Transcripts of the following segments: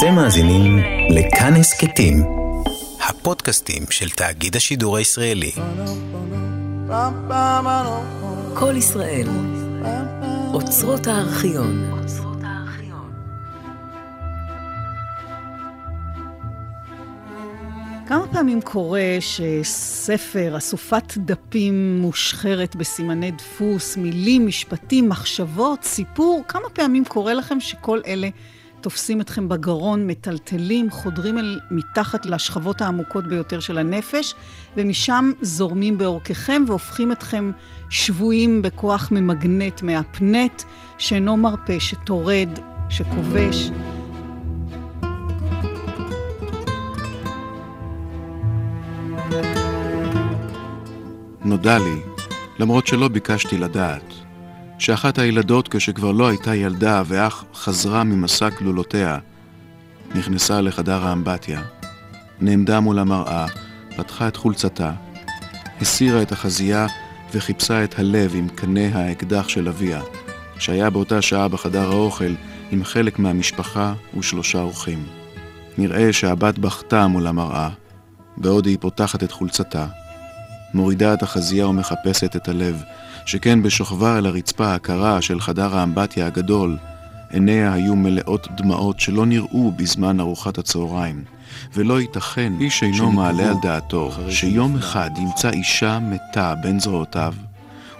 אתם מאזינים לכאן הסכתים, הפודקאסטים של תאגיד השידור הישראלי. כל ישראל, אוצרות הארכיון. כמה פעמים קורה שספר, אסופת דפים מושחרת בסימני דפוס, מילים, משפטים, מחשבות, סיפור, כמה פעמים קורה לכם שכל אלה תופסים אתכם בגרון, מטלטלים, חודרים אל מתחת לשכבות העמוקות ביותר של הנפש, ומשם זורמים בעורקיכם והופכים אתכם שבויים בכוח ממגנט, מהפנט, שאינו מרפה, שטורד, שכובש. נודע לי, למרות שלא ביקשתי לדעת, שאחת הילדות, כשכבר לא הייתה ילדה ואך חזרה ממסע כלולותיה, נכנסה לחדר האמבטיה, נעמדה מול המראה, פתחה את חולצתה, הסירה את החזייה וחיפשה את הלב עם קנה האקדח של אביה, שהיה באותה שעה בחדר האוכל עם חלק מהמשפחה ושלושה אורחים. נראה שהבת בכתה מול המראה, בעוד היא פותחת את חולצתה, מורידה את החזייה ומחפשת את הלב, שכן בשוכבה על הרצפה הקרה של חדר האמבטיה הגדול, עיניה היו מלאות דמעות שלא נראו בזמן ארוחת הצהריים, ולא ייתכן איש אינו מעלה על דעתו שיום אחד ימצא אישה מתה בין זרועותיו,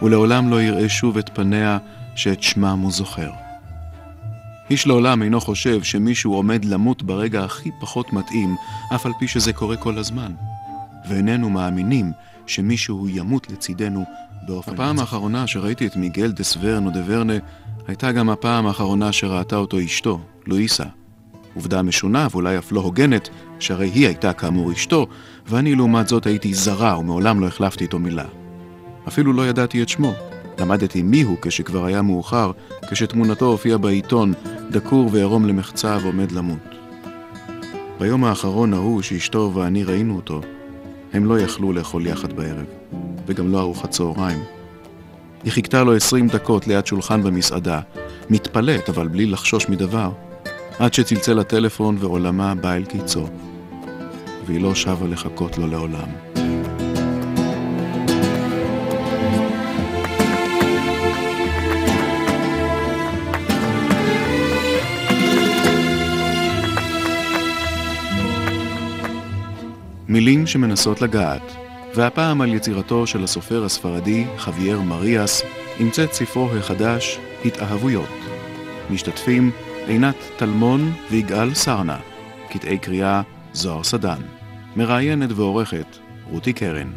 ולעולם לא יראה שוב את פניה שאת שמם הוא זוכר. איש לעולם אינו חושב שמישהו עומד למות ברגע הכי פחות מתאים, אף על פי שזה קורה כל הזמן. ואיננו מאמינים שמישהו ימות לצידנו באופן... הפעם האחרונה שראיתי את מיגל דה סוורנו דה ורנה הייתה גם הפעם האחרונה שראתה אותו אשתו, לואיסה. עובדה משונה ואולי אף לא הוגנת, שהרי היא הייתה כאמור אשתו, ואני לעומת זאת הייתי זרה ומעולם לא החלפתי איתו מילה. אפילו לא ידעתי את שמו. למדתי מיהו כשכבר היה מאוחר, כשתמונתו הופיעה בעיתון, דקור ועירום למחצה ועומד למות. ביום האחרון ההוא שאשתו ואני ראינו אותו, הם לא יכלו לאכול יחד בערב, וגם לא ארוחת צהריים. היא חיכתה לו עשרים דקות ליד שולחן במסעדה, מתפלאת אבל בלי לחשוש מדבר, עד שצלצל הטלפון ועולמה בא אל קיצו, והיא לא שבה לחכות לו לעולם. מילים שמנסות לגעת, והפעם על יצירתו של הסופר הספרדי חוויאר מריאס, נמצאת ספרו החדש התאהבויות. משתתפים עינת טלמון ויגאל סרנה, קטעי קריאה זוהר סדן, מראיינת ועורכת רותי קרן.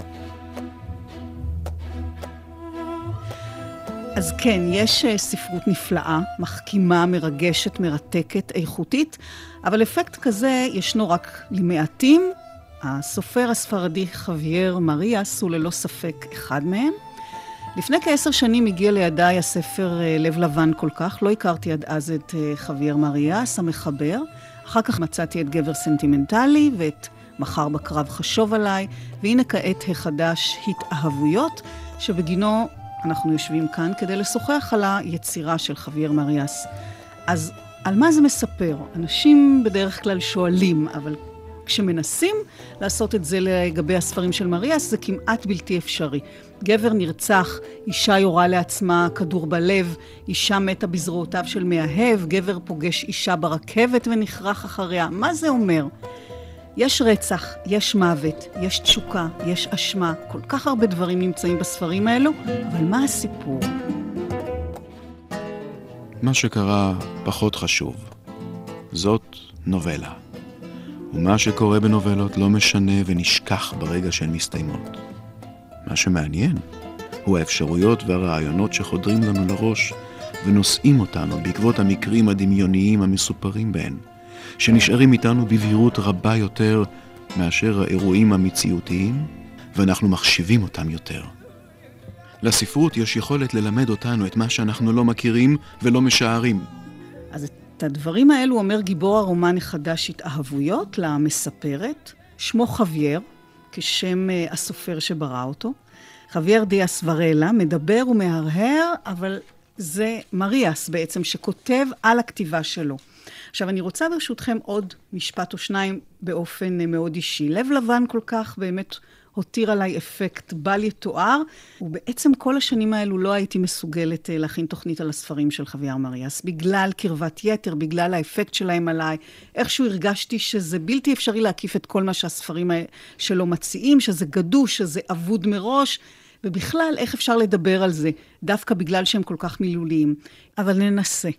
אז כן, יש אה, ספרות נפלאה, מחכימה, מרגשת, מרתקת, איכותית, אבל אפקט כזה ישנו רק למעטים, הסופר הספרדי חוויאר מריאס הוא ללא ספק אחד מהם. לפני כעשר שנים הגיע לידיי הספר אה, לב לבן כל כך, לא הכרתי עד אז את אה, חוויאר מריאס, המחבר. אחר כך מצאתי את גבר סנטימנטלי ואת מחר בקרב חשוב עליי, והנה כעת החדש התאהבויות, שבגינו אנחנו יושבים כאן כדי לשוחח על היצירה של חוויאר מריאס. אז על מה זה מספר? אנשים בדרך כלל שואלים, אבל כשמנסים לעשות את זה לגבי הספרים של מריאס, זה כמעט בלתי אפשרי. גבר נרצח, אישה יורה לעצמה כדור בלב, אישה מתה בזרועותיו של מאהב, גבר פוגש אישה ברכבת ונכרך אחריה. מה זה אומר? יש רצח, יש מוות, יש תשוקה, יש אשמה, כל כך הרבה דברים נמצאים בספרים האלו, אבל מה הסיפור? מה שקרה פחות חשוב. זאת נובלה. ומה שקורה בנובלות לא משנה ונשכח ברגע שהן מסתיימות. מה שמעניין הוא האפשרויות והרעיונות שחודרים לנו לראש ונושאים אותנו בעקבות המקרים הדמיוניים המסופרים בהן, שנשארים איתנו בבהירות רבה יותר מאשר האירועים המציאותיים, ואנחנו מחשיבים אותם יותר. לספרות יש יכולת ללמד אותנו את מה שאנחנו לא מכירים ולא משערים. אז את הדברים האלו אומר גיבור הרומן החדש התאהבויות למספרת, שמו חוויאר, כשם אה, הסופר שברא אותו. חוויאר דיאס ורלה מדבר ומהרהר, אבל זה מריאס בעצם, שכותב על הכתיבה שלו. עכשיו, אני רוצה ברשותכם עוד משפט או שניים באופן מאוד אישי. לב לבן כל כך באמת הותיר עליי אפקט בל יתואר, ובעצם כל השנים האלו לא הייתי מסוגלת אה, להכין תוכנית על הספרים של חוויאר מריאס, בגלל קרבת יתר, בגלל האפקט שלהם עליי. איכשהו הרגשתי שזה בלתי אפשרי להקיף את כל מה שהספרים שלו מציעים, שזה גדוש, שזה אבוד מראש. ובכלל, איך אפשר לדבר על זה, דווקא בגלל שהם כל כך מילוליים. אבל ננסה,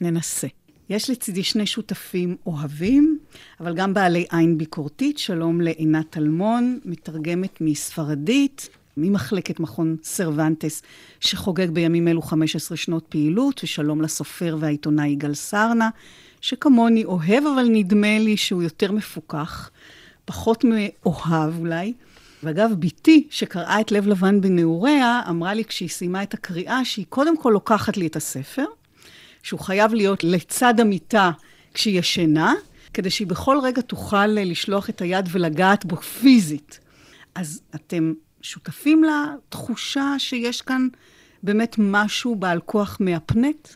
ננסה. יש לצידי שני שותפים אוהבים, אבל גם בעלי עין ביקורתית. שלום לעינת טלמון, מתרגמת מספרדית, ממחלקת מכון סרוונטס, שחוגג בימים אלו 15 שנות פעילות, ושלום לסופר והעיתונאי יגאל סרנה, שכמוני אוהב, אבל נדמה לי שהוא יותר מפוקח, פחות מאוהב אולי. ואגב, בתי, שקראה את לב לבן בנעוריה, אמרה לי כשהיא סיימה את הקריאה, שהיא קודם כל לוקחת לי את הספר, שהוא חייב להיות לצד המיטה כשהיא ישנה, כדי שהיא בכל רגע תוכל לשלוח את היד ולגעת בו פיזית. אז אתם שותפים לתחושה שיש כאן באמת משהו בעל כוח מהפנט?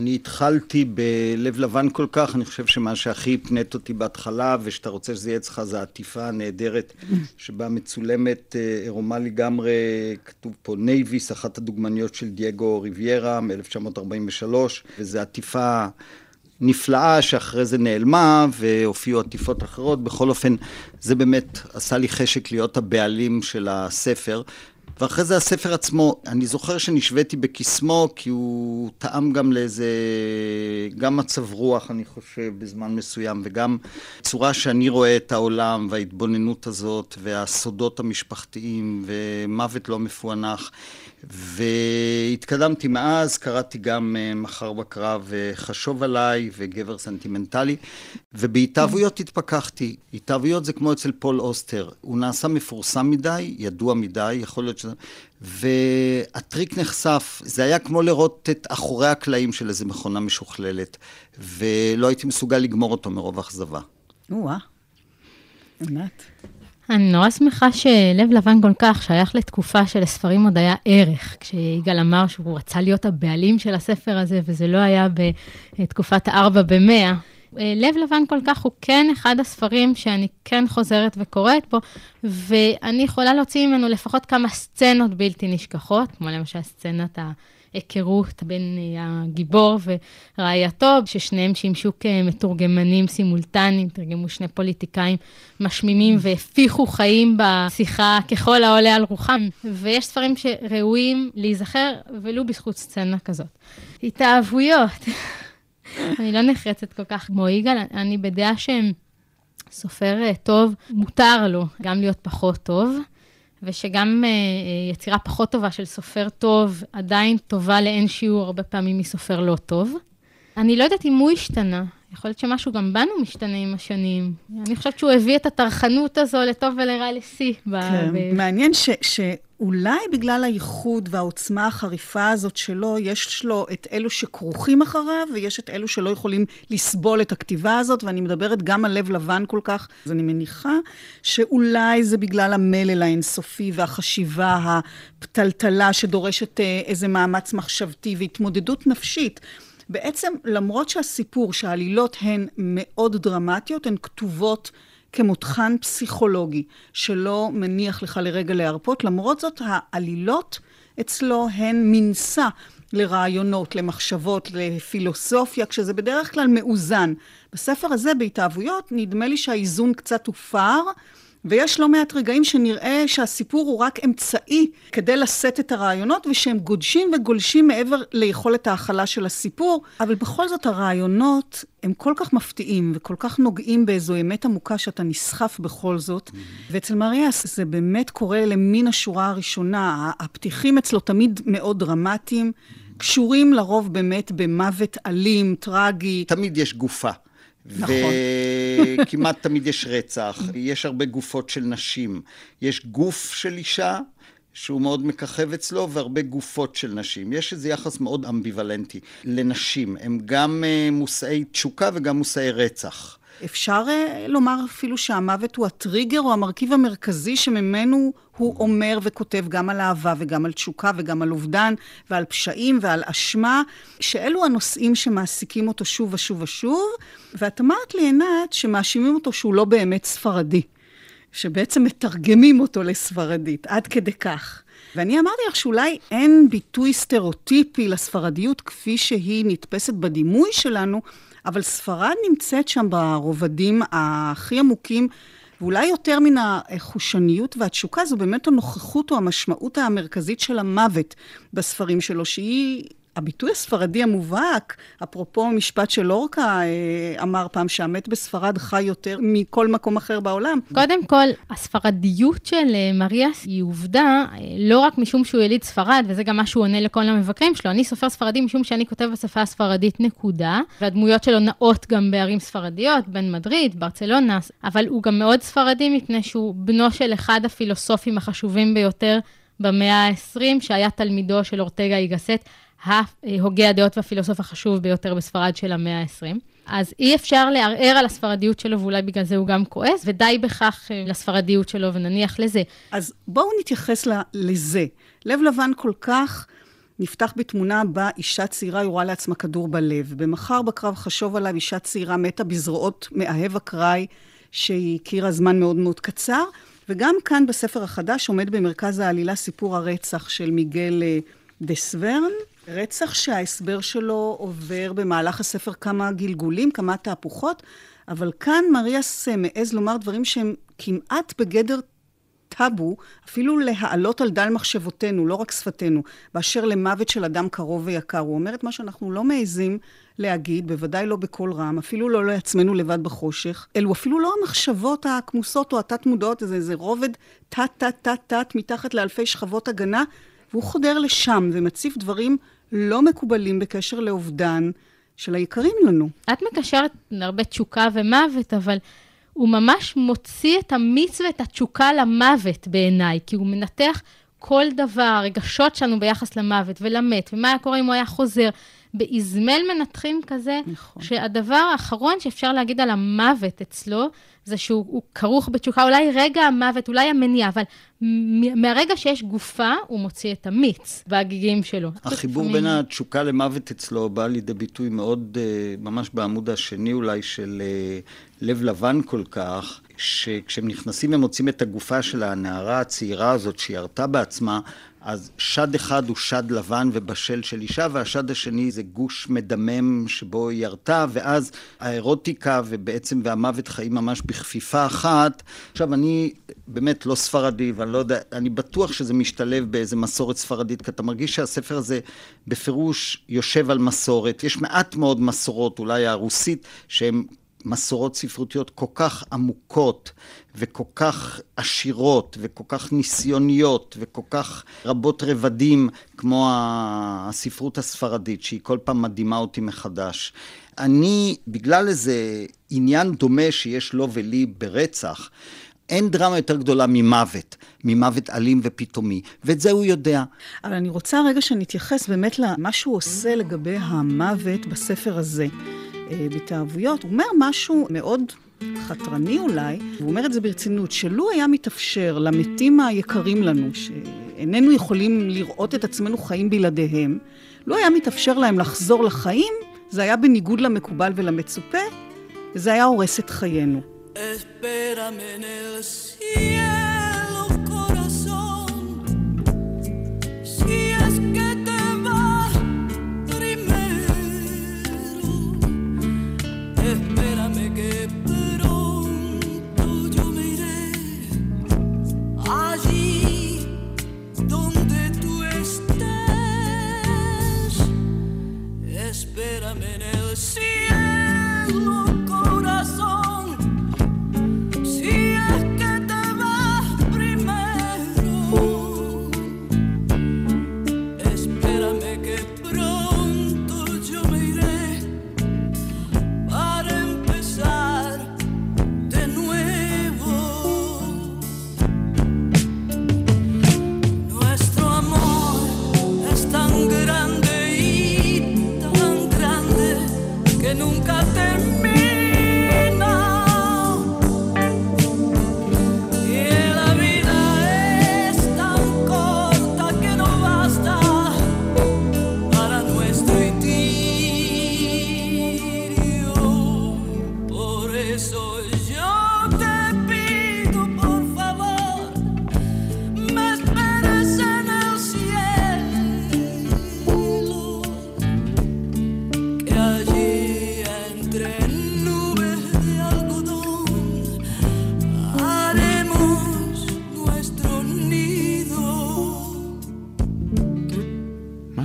אני התחלתי בלב לבן כל כך, אני חושב שמה שהכי הפנט אותי בהתחלה, ושאתה רוצה שזה יהיה אצלך, זה העטיפה הנהדרת, שבה מצולמת אה, עירומה לגמרי, כתוב פה נייבס, אחת הדוגמניות של דייגו ריברה מ-1943, וזו עטיפה נפלאה שאחרי זה נעלמה, והופיעו עטיפות אחרות. בכל אופן, זה באמת עשה לי חשק להיות הבעלים של הספר. ואחרי זה הספר עצמו, אני זוכר שנשביתי בקסמו, כי הוא תאם גם לאיזה, גם מצב רוח, אני חושב, בזמן מסוים, וגם צורה שאני רואה את העולם, וההתבוננות הזאת, והסודות המשפחתיים, ומוות לא מפוענח. והתקדמתי מאז, קראתי גם אה, מחר בקרב אה, חשוב עליי וגבר סנטימנטלי, ובהתאהבויות התפכחתי. התאהבויות זה כמו אצל פול אוסטר, הוא נעשה מפורסם מדי, ידוע מדי, יכול להיות שזה... והטריק נחשף, זה היה כמו לראות את אחורי הקלעים של איזו מכונה משוכללת, ולא הייתי מסוגל לגמור אותו מרוב אכזבה. או-אה, ענת. אני נורא שמחה שלב לבן כל כך שייך לתקופה שלספרים עוד היה ערך. כשיגאל אמר שהוא רצה להיות הבעלים של הספר הזה, וזה לא היה בתקופת הארבע במאה. לב לבן כל כך הוא כן אחד הספרים שאני כן חוזרת וקוראת בו, ואני יכולה להוציא ממנו לפחות כמה סצנות בלתי נשכחות, כמו למשל סצנת ה... היכרות בין הגיבור ורעייתו, ששניהם שימשו כמתורגמנים סימולטניים, תרגמו שני פוליטיקאים משמימים והפיחו חיים בשיחה ככל העולה על רוחם. ויש ספרים שראויים להיזכר, ולו בזכות סצנה כזאת. התאהבויות. אני לא נחרצת כל כך כמו יגאל, אני בדעה שהם סופר טוב, מותר לו גם להיות פחות טוב. ושגם uh, יצירה פחות טובה של סופר טוב עדיין טובה לאין שיעור הרבה פעמים מסופר לא טוב. אני לא יודעת אם הוא השתנה, יכול להיות שמשהו גם בנו משתנה עם השנים. אני חושבת שהוא הביא את הטרחנות הזו לטוב ולרע לשיא. כן, ב... מעניין ש, שאולי בגלל הייחוד והעוצמה החריפה הזאת שלו, יש לו את אלו שכרוכים אחריו, ויש את אלו שלא יכולים לסבול את הכתיבה הזאת, ואני מדברת גם על לב לבן כל כך, אז אני מניחה שאולי זה בגלל המלל האינסופי והחשיבה הפתלתלה שדורשת אה, איזה מאמץ מחשבתי והתמודדות נפשית. בעצם, למרות שהסיפור, שהעלילות הן מאוד דרמטיות, הן כתובות כמותחן פסיכולוגי, שלא מניח לך לרגע להרפות, למרות זאת, העלילות אצלו הן מנסה לרעיונות, למחשבות, לפילוסופיה, כשזה בדרך כלל מאוזן. בספר הזה, בהתאהבויות, נדמה לי שהאיזון קצת הופר. ויש לא מעט רגעים שנראה שהסיפור הוא רק אמצעי כדי לשאת את הרעיונות, ושהם גודשים וגולשים מעבר ליכולת ההכלה של הסיפור, אבל בכל זאת הרעיונות הם כל כך מפתיעים וכל כך נוגעים באיזו אמת עמוקה שאתה נסחף בכל זאת. Mm-hmm. ואצל מריאס זה באמת קורה למין השורה הראשונה. הפתיחים אצלו תמיד מאוד דרמטיים. קשורים לרוב באמת במוות אלים, טרגי. תמיד יש גופה. נכון. וכמעט תמיד יש רצח, יש הרבה גופות של נשים. יש גוף של אישה, שהוא מאוד מככב אצלו, והרבה גופות של נשים. יש איזה יחס מאוד אמביוולנטי לנשים. הם גם אה, מושאי תשוקה וגם מושאי רצח. אפשר uh, לומר אפילו שהמוות הוא הטריגר או המרכיב המרכזי שממנו הוא אומר וכותב גם על אהבה וגם על תשוקה וגם על אובדן ועל פשעים ועל אשמה, שאלו הנושאים שמעסיקים אותו שוב ושוב ושוב. ואת אמרת לי, עינת, שמאשימים אותו שהוא לא באמת ספרדי. שבעצם מתרגמים אותו לספרדית, עד כדי כך. ואני אמרתי לך שאולי אין ביטוי סטריאוטיפי לספרדיות כפי שהיא נתפסת בדימוי שלנו, אבל ספרד נמצאת שם ברובדים הכי עמוקים, ואולי יותר מן החושניות והתשוקה, זו באמת הנוכחות או המשמעות המרכזית של המוות בספרים שלו, שהיא הביטוי הספרדי המובהק, אפרופו משפט של אורקה אה, אמר פעם שהמת בספרד חי יותר מכל מקום אחר בעולם. קודם כל, הספרדיות של אה, מריאס היא עובדה, אה, לא רק משום שהוא יליד ספרד, וזה גם מה שהוא עונה לכל המבקרים שלו. אני סופר ספרדי משום שאני כותב בשפה הספרדית נקודה, והדמויות שלו נעות גם בערים ספרדיות, בין מדריד, ברצלונה, אבל הוא גם מאוד ספרדי מפני שהוא בנו של אחד הפילוסופים החשובים ביותר במאה ה-20, שהיה תלמידו של אורטגה איגסט. ההוגה הדעות והפילוסוף החשוב ביותר בספרד של המאה ה-20. אז אי אפשר לערער על הספרדיות שלו, ואולי בגלל זה הוא גם כועס, ודי בכך אה, לספרדיות שלו, ונניח לזה. אז בואו נתייחס לזה. לב לבן כל כך נפתח בתמונה בה אישה צעירה יורה לעצמה כדור בלב. במחר בקרב חשוב עליו, אישה צעירה מתה בזרועות מאהב אקראי, שהיא הכירה זמן מאוד מאוד קצר. וגם כאן בספר החדש עומד במרכז העלילה סיפור הרצח של מיגל אה, דסוורן, רצח שההסבר שלו עובר במהלך הספר כמה גלגולים, כמה תהפוכות, אבל כאן מריאס מעז לומר דברים שהם כמעט בגדר טאבו, אפילו להעלות על דל מחשבותינו, לא רק שפתנו, באשר למוות של אדם קרוב ויקר. הוא אומר את מה שאנחנו לא מעזים להגיד, בוודאי לא בקול רם, אפילו לא לעצמנו לבד בחושך, אלו אפילו לא המחשבות הכמוסות או התת-מודעות, זה איזה רובד תת-תת-תת-תת מתחת לאלפי שכבות הגנה, והוא חודר לשם ומציף דברים לא מקובלים בקשר לאובדן של היקרים לנו. את מקשרת להרבה תשוקה ומוות, אבל הוא ממש מוציא את המיץ ואת התשוקה למוות בעיניי, כי הוא מנתח כל דבר, הרגשות שלנו ביחס למוות ולמת, ומה היה קורה אם הוא היה חוזר. באזמל מנתחים כזה, נכון. שהדבר האחרון שאפשר להגיד על המוות אצלו, זה שהוא כרוך בתשוקה, אולי רגע המוות, אולי המניע, אבל מהרגע שיש גופה, הוא מוציא את המיץ בהגיגים שלו. החיבור בין התשוקה למוות אצלו בא לידי ביטוי מאוד, אה, ממש בעמוד השני אולי, של אה, לב לבן כל כך, שכשהם נכנסים ומוצאים את הגופה של הנערה הצעירה הזאת, שירתה בעצמה, אז שד אחד הוא שד לבן ובשל של אישה, והשד השני זה גוש מדמם שבו היא ירתה, ואז האירוטיקה ובעצם והמוות חיים ממש בכפיפה אחת. עכשיו, אני באמת לא ספרדי, ואני לא יודע, אני בטוח שזה משתלב באיזה מסורת ספרדית, כי אתה מרגיש שהספר הזה בפירוש יושב על מסורת. יש מעט מאוד מסורות, אולי הרוסית, שהן מסורות ספרותיות כל כך עמוקות וכל כך עשירות וכל כך ניסיוניות וכל כך רבות רבדים כמו הספרות הספרדית, שהיא כל פעם מדהימה אותי מחדש. אני, בגלל איזה עניין דומה שיש לו ולי ברצח, אין דרמה יותר גדולה ממוות, ממוות אלים ופתאומי, ואת זה הוא יודע. אבל אני רוצה רגע שנתייחס באמת למה שהוא עושה לגבי המוות בספר הזה. אה, בהתאהבויות, הוא אומר משהו מאוד חתרני אולי, והוא אומר את זה ברצינות, שלו היה מתאפשר למתים היקרים לנו, שאיננו יכולים לראות את עצמנו חיים בלעדיהם, לו היה מתאפשר להם לחזור לחיים, זה היה בניגוד למקובל ולמצופה, וזה היה הורס את חיינו.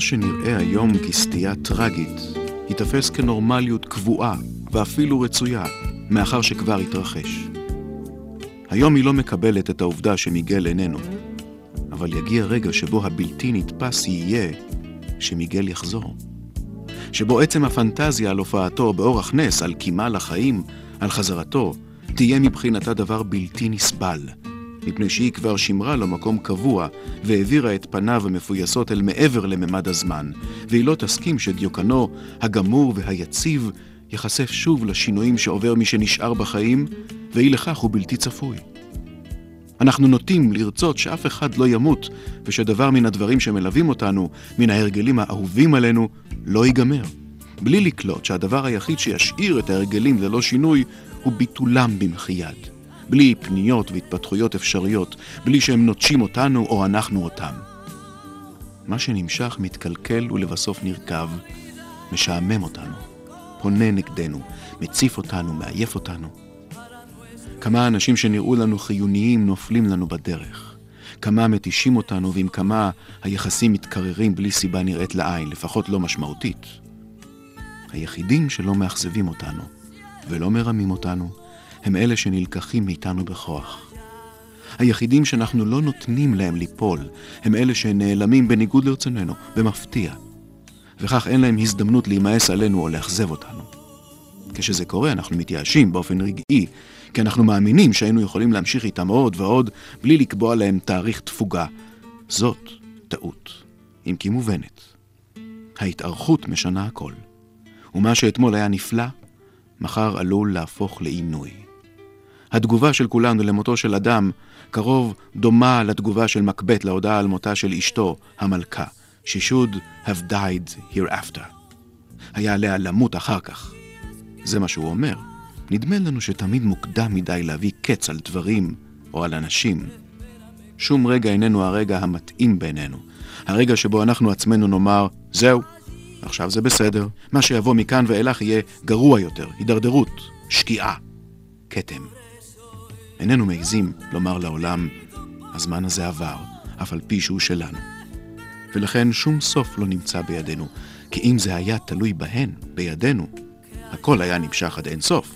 שנראה היום כסטייה טרגית, ייתפס כנורמליות קבועה ואפילו רצויה, מאחר שכבר התרחש. היום היא לא מקבלת את העובדה שמיגל איננו, אבל יגיע רגע שבו הבלתי נתפס יהיה שמיגל יחזור. שבו עצם הפנטזיה על הופעתו באורח נס, על קימה לחיים, על חזרתו, תהיה מבחינתה דבר בלתי נסבל. מפני שהיא כבר שימרה לו מקום קבוע, והעבירה את פניו המפויסות אל מעבר לממד הזמן, והיא לא תסכים שדיוקנו הגמור והיציב ייחשף שוב לשינויים שעובר מי שנשאר בחיים, ואי לכך הוא בלתי צפוי. אנחנו נוטים לרצות שאף אחד לא ימות, ושדבר מן הדברים שמלווים אותנו, מן ההרגלים האהובים עלינו, לא ייגמר. בלי לקלוט שהדבר היחיד שישאיר את ההרגלים ללא שינוי, הוא ביטולם במחי יד. בלי פניות והתפתחויות אפשריות, בלי שהם נוטשים אותנו או אנחנו אותם. מה שנמשך מתקלקל ולבסוף נרקב, משעמם אותנו, פונה נגדנו, מציף אותנו, מעייף אותנו. כמה אנשים שנראו לנו חיוניים נופלים לנו בדרך. כמה מתישים אותנו ועם כמה היחסים מתקררים בלי סיבה נראית לעין, לפחות לא משמעותית. היחידים שלא מאכזבים אותנו ולא מרמים אותנו הם אלה שנלקחים מאיתנו בכוח. היחידים שאנחנו לא נותנים להם ליפול, הם אלה שנעלמים בניגוד לרצוננו, במפתיע. וכך אין להם הזדמנות להימאס עלינו או לאכזב אותנו. כשזה קורה אנחנו מתייאשים באופן רגעי, כי אנחנו מאמינים שהיינו יכולים להמשיך איתם עוד ועוד, בלי לקבוע להם תאריך תפוגה. זאת טעות, אם כי מובנת. ההתארכות משנה הכל. ומה שאתמול היה נפלא, מחר עלול להפוך לעינוי. התגובה של כולנו למותו של אדם קרוב דומה לתגובה של מקבט להודעה על מותה של אשתו, המלכה. She should have died hereafter. היה עליה למות אחר כך. זה מה שהוא אומר. נדמה לנו שתמיד מוקדם מדי להביא קץ על דברים או על אנשים. שום רגע איננו הרגע המתאים בינינו. הרגע שבו אנחנו עצמנו נאמר, זהו, עכשיו זה בסדר. מה שיבוא מכאן ואילך יהיה גרוע יותר, הידרדרות, שקיעה, כתם. איננו מעיזים לומר לעולם, הזמן הזה עבר, אף על פי שהוא שלנו. ולכן שום סוף לא נמצא בידינו, כי אם זה היה תלוי בהן, בידינו, הכל היה נמשך עד אין סוף,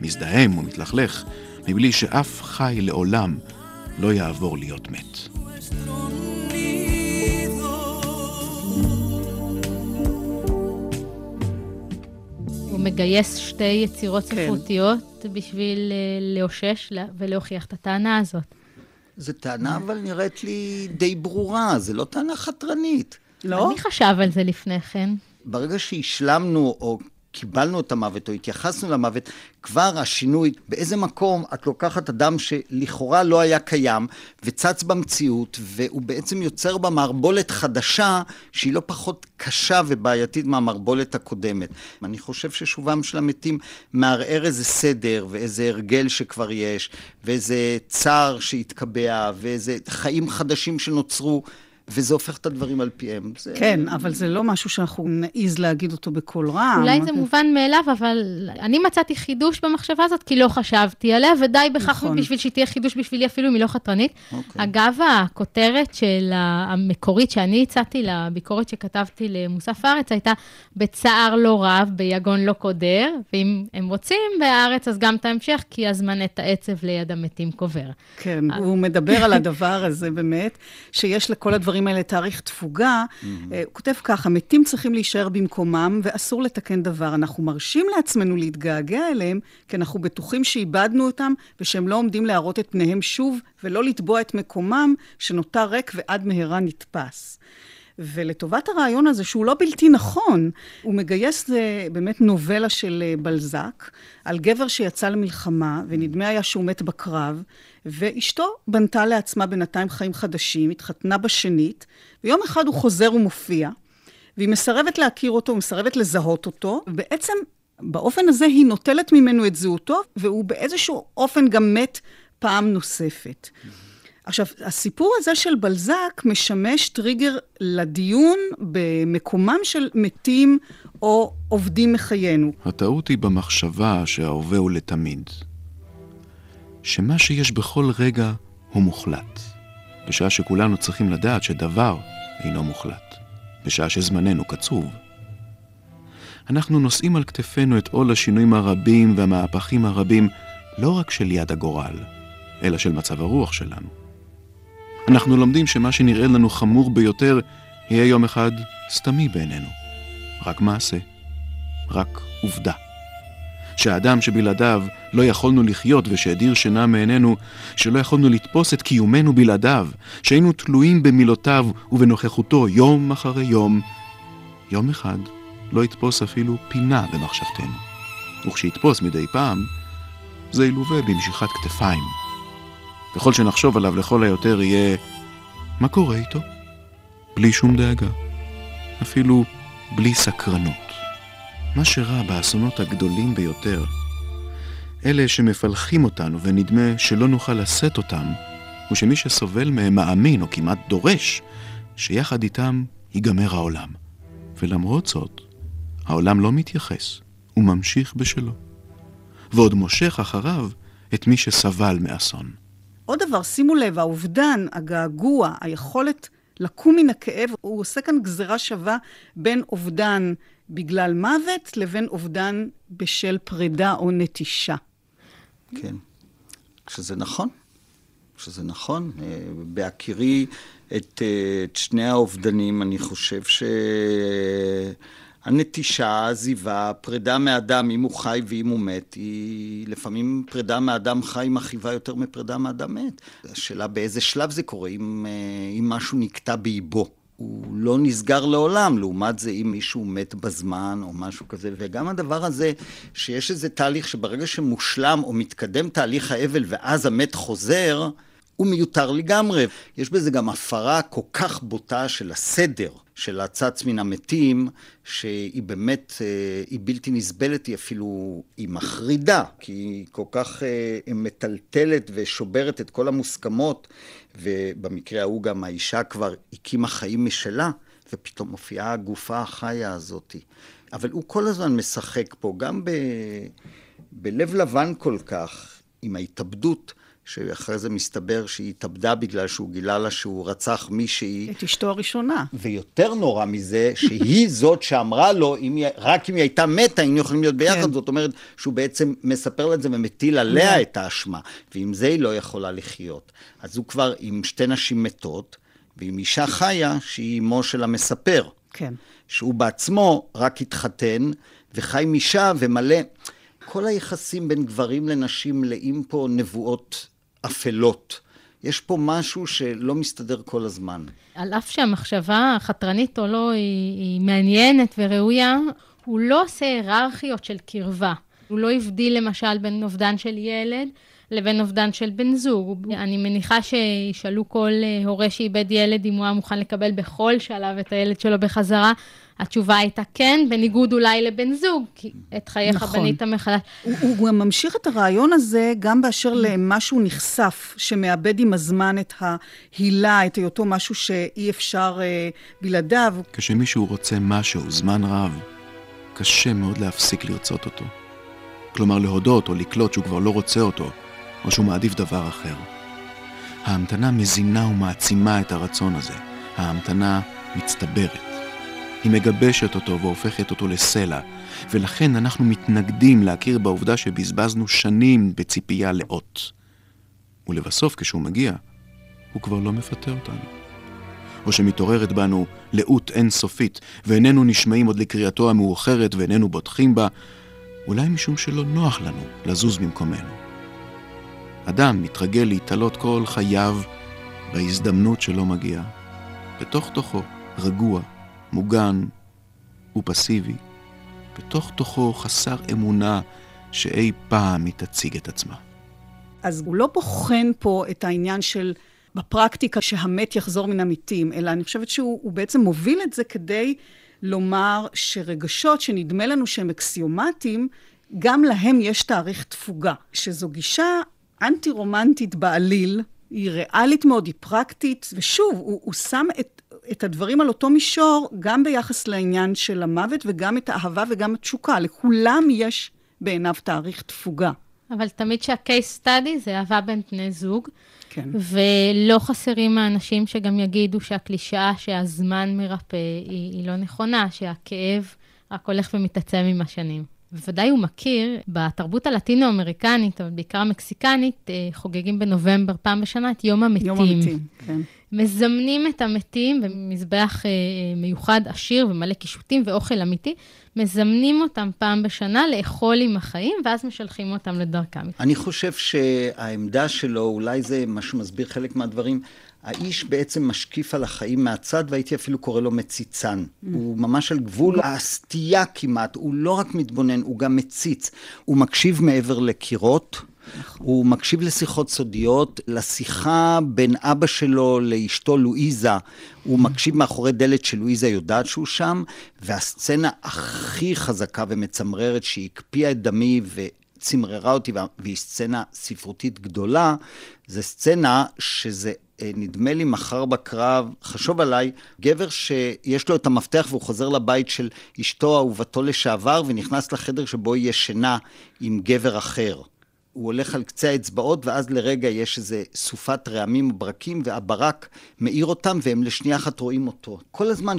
מזדהם ומתלכלך, מבלי שאף חי לעולם לא יעבור להיות מת. הוא מגייס שתי יצירות כן. ספרותיות בשביל אה, לאושש ולהוכיח את הטענה הזאת. זו טענה, אבל נראית לי די ברורה, זו לא טענה חתרנית. לא? מי חשב על זה לפני כן? ברגע שהשלמנו, או קיבלנו את המוות או התייחסנו למוות, כבר השינוי, באיזה מקום את לוקחת אדם שלכאורה לא היה קיים וצץ במציאות, והוא בעצם יוצר בה מערבולת חדשה שהיא לא פחות קשה ובעייתית מהמערבולת הקודמת. אני חושב ששובם של המתים מערער איזה סדר ואיזה הרגל שכבר יש, ואיזה צער שהתקבע, ואיזה חיים חדשים שנוצרו. וזה הופך את הדברים על פיהם. זה... כן, אבל זה לא משהו שאנחנו נעיז להגיד אותו בקול רם. אולי זה מובן מאליו, אבל אני מצאתי חידוש במחשבה הזאת, כי לא חשבתי עליה, ודי בכך נכון. בשביל שהיא תהיה חידוש בשבילי, אפילו אם היא לא חתרנית. אוקיי. אגב, הכותרת של המקורית שאני הצעתי לביקורת שכתבתי למוסף הארץ, הייתה בצער לא רב, ביגון לא קודר, ואם הם רוצים בהארץ, אז גם את ההמשך, כי הזמן את העצב ליד המתים קובר. כן, הוא מדבר על הדבר הזה באמת, שיש לכל הדברים... הדברים האלה תאריך תפוגה, mm-hmm. הוא כותב ככה, מתים צריכים להישאר במקומם ואסור לתקן דבר. אנחנו מרשים לעצמנו להתגעגע אליהם, כי אנחנו בטוחים שאיבדנו אותם ושהם לא עומדים להראות את פניהם שוב, ולא לתבוע את מקומם שנותר ריק ועד מהרה נתפס. ולטובת הרעיון הזה, שהוא לא בלתי נכון, הוא מגייס זה באמת נובלה של אה, בלזק, על גבר שיצא למלחמה, ונדמה היה שהוא מת בקרב, ואשתו בנתה לעצמה בינתיים חיים חדשים, התחתנה בשנית, ויום אחד הוא חוזר ומופיע, והיא מסרבת להכיר אותו, מסרבת לזהות אותו, ובעצם באופן הזה היא נוטלת ממנו את זהותו, והוא באיזשהו אופן גם מת פעם נוספת. עכשיו, הסיפור הזה של בלזק משמש טריגר לדיון במקומם של מתים או עובדים מחיינו. הטעות היא במחשבה שההווה הוא לתמיד. שמה שיש בכל רגע הוא מוחלט. בשעה שכולנו צריכים לדעת שדבר אינו מוחלט. בשעה שזמננו קצוב. אנחנו נושאים על כתפינו את עול השינויים הרבים והמהפכים הרבים, לא רק של יד הגורל, אלא של מצב הרוח שלנו. אנחנו לומדים שמה שנראה לנו חמור ביותר, יהיה יום אחד סתמי בעינינו. רק מעשה. רק עובדה. שהאדם שבלעדיו לא יכולנו לחיות ושהדיר שינה מעינינו, שלא יכולנו לתפוס את קיומנו בלעדיו, שהיינו תלויים במילותיו ובנוכחותו יום אחרי יום, יום אחד לא יתפוס אפילו פינה במחשבתנו. וכשיתפוס מדי פעם, זה ילווה במשיכת כתפיים. ככל שנחשוב עליו לכל היותר יהיה, מה קורה איתו? בלי שום דאגה. אפילו בלי סקרנות. מה שרע באסונות הגדולים ביותר, אלה שמפלחים אותנו ונדמה שלא נוכל לשאת אותם, הוא שמי שסובל מהם מאמין או כמעט דורש שיחד איתם ייגמר העולם. ולמרות זאת, העולם לא מתייחס, הוא ממשיך בשלו. ועוד מושך אחריו את מי שסבל מאסון. עוד דבר, שימו לב, האובדן, הגעגוע, היכולת לקום מן הכאב, הוא עושה כאן גזרה שווה בין אובדן בגלל מוות לבין אובדן בשל פרידה או נטישה. כן, שזה נכון, שזה נכון. אה, בהכירי את, אה, את שני האובדנים, אני חושב ש... הנטישה, העזיבה, פרידה מאדם, אם הוא חי ואם הוא מת, היא לפעמים פרידה מאדם חי מכאיבה יותר מפרידה מאדם מת. השאלה באיזה שלב זה קורה, אם, אה, אם משהו נקטע באיבו. הוא לא נסגר לעולם, לעומת זה אם מישהו מת בזמן או משהו כזה. וגם הדבר הזה, שיש איזה תהליך שברגע שמושלם או מתקדם תהליך האבל ואז המת חוזר, הוא מיותר לגמרי. יש בזה גם הפרה כל כך בוטה של הסדר. של הצץ מן המתים, שהיא באמת, אה, היא בלתי נסבלת, היא אפילו, היא מחרידה, כי היא כל כך אה, מטלטלת ושוברת את כל המוסכמות, ובמקרה ההוא גם האישה כבר הקימה חיים משלה, ופתאום מופיעה הגופה החיה הזאת. אבל הוא כל הזמן משחק פה, גם ב, בלב לבן כל כך, עם ההתאבדות. שאחרי זה מסתבר שהיא התאבדה בגלל שהוא גילה לה שהוא רצח מישהי. את אשתו הראשונה. ויותר נורא מזה, שהיא זאת שאמרה לו, אם היא, רק אם היא הייתה מתה, היינו יכולים להיות ביחד. כן. זאת אומרת, שהוא בעצם מספר לה את זה ומטיל עליה כן. את האשמה. ועם זה היא לא יכולה לחיות. אז הוא כבר עם שתי נשים מתות, ועם אישה חיה, שהיא אמו של המספר. כן. שהוא בעצמו רק התחתן, וחי עם אישה ומלא... כל היחסים בין גברים לנשים מלאים פה נבואות אפלות. יש פה משהו שלא מסתדר כל הזמן. על אף שהמחשבה החתרנית או לא היא, היא מעניינת וראויה, הוא לא עושה היררכיות של קרבה. הוא לא הבדיל למשל בין אובדן של ילד לבין אובדן של בן זוג. אני מניחה שישאלו כל אה, הורה שאיבד ילד אם הוא היה מוכן לקבל בכל שלב את הילד שלו בחזרה. התשובה הייתה כן, בניגוד אולי לבן זוג, כי את חייך נכון. בנית מחדש. הוא, הוא גם ממשיך את הרעיון הזה גם באשר למשהו נחשף, שמאבד עם הזמן את ההילה, את היותו משהו שאי אפשר אה, בלעדיו. כשמישהו רוצה משהו זמן רב, קשה מאוד להפסיק לרצות אותו. כלומר, להודות או לקלוט שהוא כבר לא רוצה אותו, או שהוא מעדיף דבר אחר. ההמתנה מזינה ומעצימה את הרצון הזה. ההמתנה מצטברת. היא מגבשת אותו והופכת אותו לסלע, ולכן אנחנו מתנגדים להכיר בעובדה שבזבזנו שנים בציפייה לאות. ולבסוף, כשהוא מגיע, הוא כבר לא מפטר אותנו. או שמתעוררת בנו לאות אינסופית, ואיננו נשמעים עוד לקריאתו המאוחרת ואיננו בוטחים בה, אולי משום שלא נוח לנו לזוז ממקומנו. אדם מתרגל להתעלות כל חייו בהזדמנות שלא מגיעה, בתוך תוכו, רגוע, מוגן ופסיבי, בתוך תוכו חסר אמונה שאי פעם היא תציג את עצמה. אז הוא לא בוחן פה את העניין של בפרקטיקה שהמת יחזור מן המתים, אלא אני חושבת שהוא בעצם מוביל את זה כדי לומר שרגשות שנדמה לנו שהם אקסיומטיים, גם להם יש תאריך תפוגה, שזו גישה אנטי-רומנטית בעליל, היא ריאלית מאוד, היא פרקטית, ושוב, הוא, הוא שם את, את הדברים על אותו מישור, גם ביחס לעניין של המוות, וגם את האהבה וגם התשוקה. לכולם יש בעיניו תאריך תפוגה. אבל תמיד שה-case study זה אהבה בין בני זוג. כן. ולא חסרים האנשים שגם יגידו שהקלישאה שהזמן מרפא היא, היא לא נכונה, שהכאב רק הולך ומתעצם עם השנים. בוודאי הוא מכיר, בתרבות הלטינו-אמריקנית, אבל בעיקר המקסיקנית, אה, חוגגים בנובמבר פעם בשנה את יום המתים. יום המתים, כן. מזמנים את המתים במזבח אה, מיוחד עשיר ומלא קישוטים ואוכל אמיתי, מזמנים אותם פעם בשנה לאכול עם החיים, ואז משלחים אותם לדרכם. אני חושב שהעמדה שלו, אולי זה מה שמסביר חלק מהדברים, האיש בעצם משקיף על החיים מהצד, והייתי אפילו קורא לו מציצן. Mm. הוא ממש על גבול הסטייה כמעט, הוא לא רק מתבונן, הוא גם מציץ. הוא מקשיב מעבר לקירות. נכון. הוא מקשיב לשיחות סודיות, לשיחה בין אבא שלו לאשתו לואיזה, הוא מקשיב מאחורי דלת שלואיזה יודעת שהוא שם, והסצנה הכי חזקה ומצמררת שהקפיאה את דמי וצמררה אותי, והיא סצנה ספרותית גדולה, זה סצנה שזה נדמה לי מחר בקרב, חשוב עליי, גבר שיש לו את המפתח והוא חוזר לבית של אשתו אהובתו לשעבר ונכנס לחדר שבו היא ישנה עם גבר אחר. הוא הולך על קצה האצבעות, ואז לרגע יש איזה סופת רעמים וברקים, והברק מאיר אותם, והם לשנייה אחת רואים אותו. כל הזמן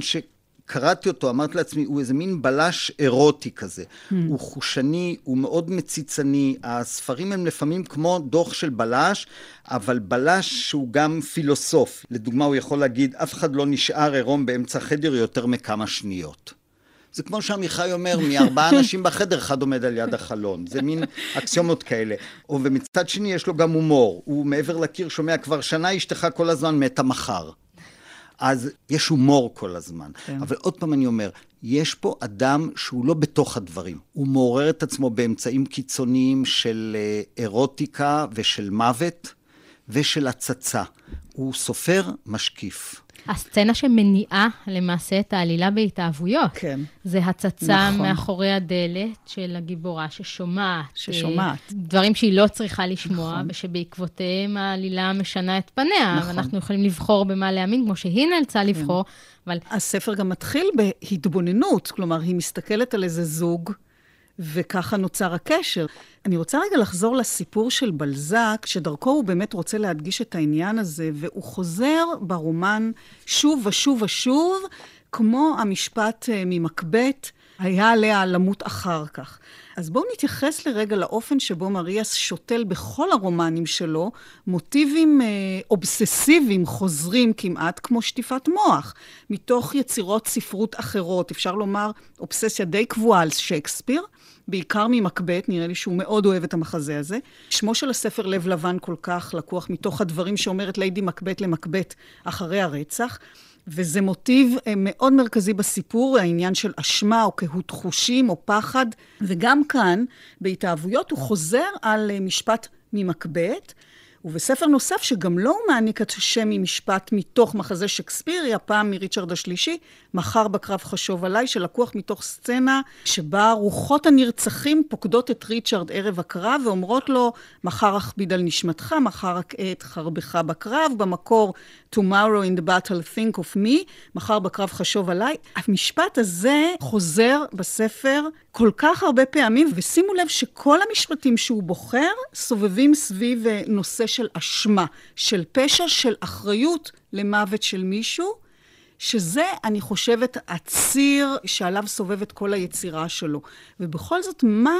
שקראתי אותו, אמרתי לעצמי, הוא איזה מין בלש אירוטי כזה. Mm. הוא חושני, הוא מאוד מציצני. הספרים הם לפעמים כמו דוח של בלש, אבל בלש שהוא גם פילוסוף. לדוגמה, הוא יכול להגיד, אף אחד לא נשאר עירום באמצע חדר יותר מכמה שניות. זה כמו שעמיחי אומר, מארבעה אנשים בחדר, אחד עומד על יד החלון. זה מין אקסיומות כאלה. ומצד שני, יש לו גם הומור. הוא מעבר לקיר שומע, כבר שנה אשתך כל הזמן מתה מחר. אז יש הומור כל הזמן. כן. אבל עוד פעם אני אומר, יש פה אדם שהוא לא בתוך הדברים. הוא מעורר את עצמו באמצעים קיצוניים של אה, אירוטיקה ושל מוות ושל הצצה. הוא סופר משקיף. הסצנה שמניעה למעשה את העלילה בהתאהבויות. כן. זה הצצה נכון. מאחורי הדלת של הגיבורה ששומעת. ששומעת. דברים שהיא לא צריכה לשמוע, נכון. ושבעקבותיהם העלילה משנה את פניה. נכון. ואנחנו יכולים לבחור במה להאמין, כמו שהיא נאלצה כן. לבחור. אבל... הספר גם מתחיל בהתבוננות, כלומר, היא מסתכלת על איזה זוג. וככה נוצר הקשר. אני רוצה רגע לחזור לסיפור של בלזק, שדרכו הוא באמת רוצה להדגיש את העניין הזה, והוא חוזר ברומן שוב ושוב ושוב, כמו המשפט אה, ממקבט, היה עליה למות אחר כך. אז בואו נתייחס לרגע לאופן שבו מריאס שותל בכל הרומנים שלו מוטיבים אה, אובססיביים חוזרים כמעט כמו שטיפת מוח, מתוך יצירות ספרות אחרות. אפשר לומר אובססיה די קבועה על שייקספיר. בעיקר ממקבט, נראה לי שהוא מאוד אוהב את המחזה הזה. שמו של הספר לב לבן כל כך לקוח מתוך הדברים שאומרת ליידי מקבט למקבט אחרי הרצח. וזה מוטיב אה, מאוד מרכזי בסיפור, העניין של אשמה או קהות חושים או פחד. וגם כאן, בהתאהבויות, הוא חוזר על אה, משפט ממקבט, ובספר נוסף, שגם לו הוא מעניק את השם ממשפט מתוך מחזה שקספירי, הפעם מריצ'רד השלישי, מחר בקרב חשוב עליי, שלקוח מתוך סצנה שבה רוחות הנרצחים פוקדות את ריצ'רד ערב הקרב ואומרות לו, מחר אכביד על נשמתך, מחר אקעה את חרבך בקרב, במקור Tomorrow in the battle think of me, מחר בקרב חשוב עליי. המשפט הזה חוזר בספר כל כך הרבה פעמים, ושימו לב שכל המשפטים שהוא בוחר סובבים סביב אה, נושא של אשמה, של פשע, של אחריות למוות של מישהו, שזה, אני חושבת, הציר שעליו סובבת כל היצירה שלו. ובכל זאת, מה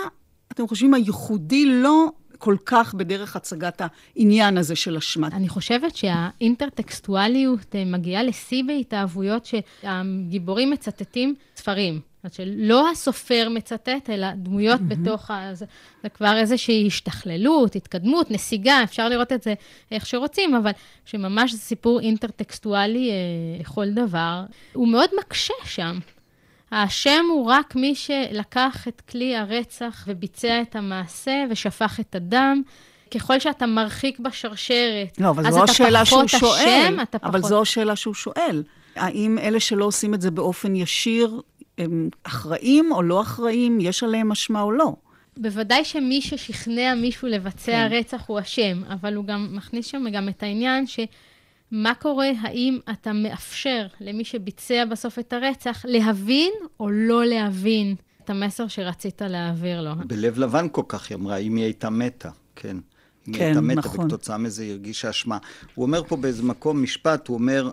אתם חושבים הייחודי לא כל כך בדרך הצגת העניין הזה של אשמה. אני חושבת שהאינטרטקסטואליות אה, מגיעה לשיא בהתאהבויות שהגיבורים מצטטים ספרים. זאת אומרת שלא הסופר מצטט, אלא דמויות mm-hmm. בתוך ה... זה, זה כבר איזושהי השתכללות, התקדמות, נסיגה, אפשר לראות את זה איך שרוצים, אבל שממש זה סיפור אינטרטקסטואלי אה, לכל דבר, הוא מאוד מקשה שם. האשם הוא רק מי שלקח את כלי הרצח וביצע את המעשה ושפך את הדם. ככל שאתה מרחיק בשרשרת, לא, אבל זו השאלה שהוא שואל. אשם, אתה פחות... אבל זו השאלה שהוא שואל. האם אלה שלא עושים את זה באופן ישיר, הם אחראים או לא אחראים, יש עליהם אשמה או לא. בוודאי שמי ששכנע מישהו לבצע כן. רצח הוא אשם, אבל הוא גם מכניס שם גם את העניין שמה קורה, האם אתה מאפשר למי שביצע בסוף את הרצח להבין או לא להבין את המסר שרצית להעביר לו. בלב לבן כל כך היא אמרה, אם היא הייתה מתה, כן. אם כן, היא הייתה מתה, נכון. וכתוצאה מזה היא הרגישה אשמה. הוא אומר פה באיזה מקום משפט, הוא אומר,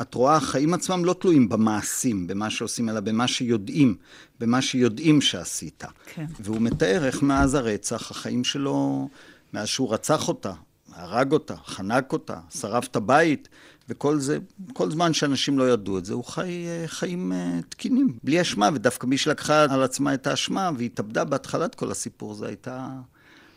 את רואה, החיים עצמם לא תלויים במעשים, במה שעושים, אלא במה שיודעים, במה שיודעים שעשית. כן. והוא מתאר איך מאז הרצח, החיים שלו, מאז שהוא רצח אותה, הרג אותה, חנק אותה, שרף את הבית, וכל זה, כל זמן שאנשים לא ידעו את זה, הוא חי אה, חיים אה, תקינים, בלי אשמה, ודווקא מי שלקחה על עצמה את האשמה והתאבדה בהתחלת כל הסיפור, זו הייתה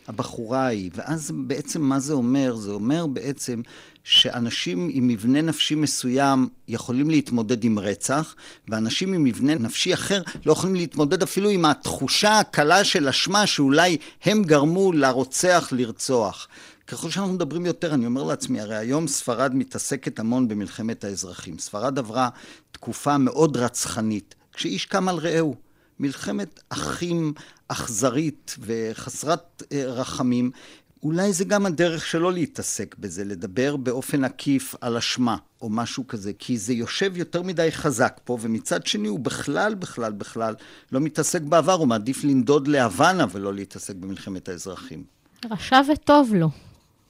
הבחורה ההיא. ואז בעצם מה זה אומר? זה אומר בעצם שאנשים עם מבנה נפשי מסוים יכולים להתמודד עם רצח, ואנשים עם מבנה נפשי אחר לא יכולים להתמודד אפילו עם התחושה הקלה של אשמה שאולי הם גרמו לרוצח לרצוח. ככל שאנחנו מדברים יותר, אני אומר לעצמי, הרי היום ספרד מתעסקת המון במלחמת האזרחים. ספרד עברה תקופה מאוד רצחנית, כשאיש קם על רעהו. מלחמת אחים אכזרית וחסרת אה, רחמים. אולי זה גם הדרך שלו להתעסק בזה, לדבר באופן עקיף על אשמה או משהו כזה, כי זה יושב יותר מדי חזק פה, ומצד שני הוא בכלל, בכלל, בכלל לא מתעסק בעבר, הוא מעדיף לנדוד להוואנה ולא להתעסק במלחמת האזרחים. רשע וטוב לו.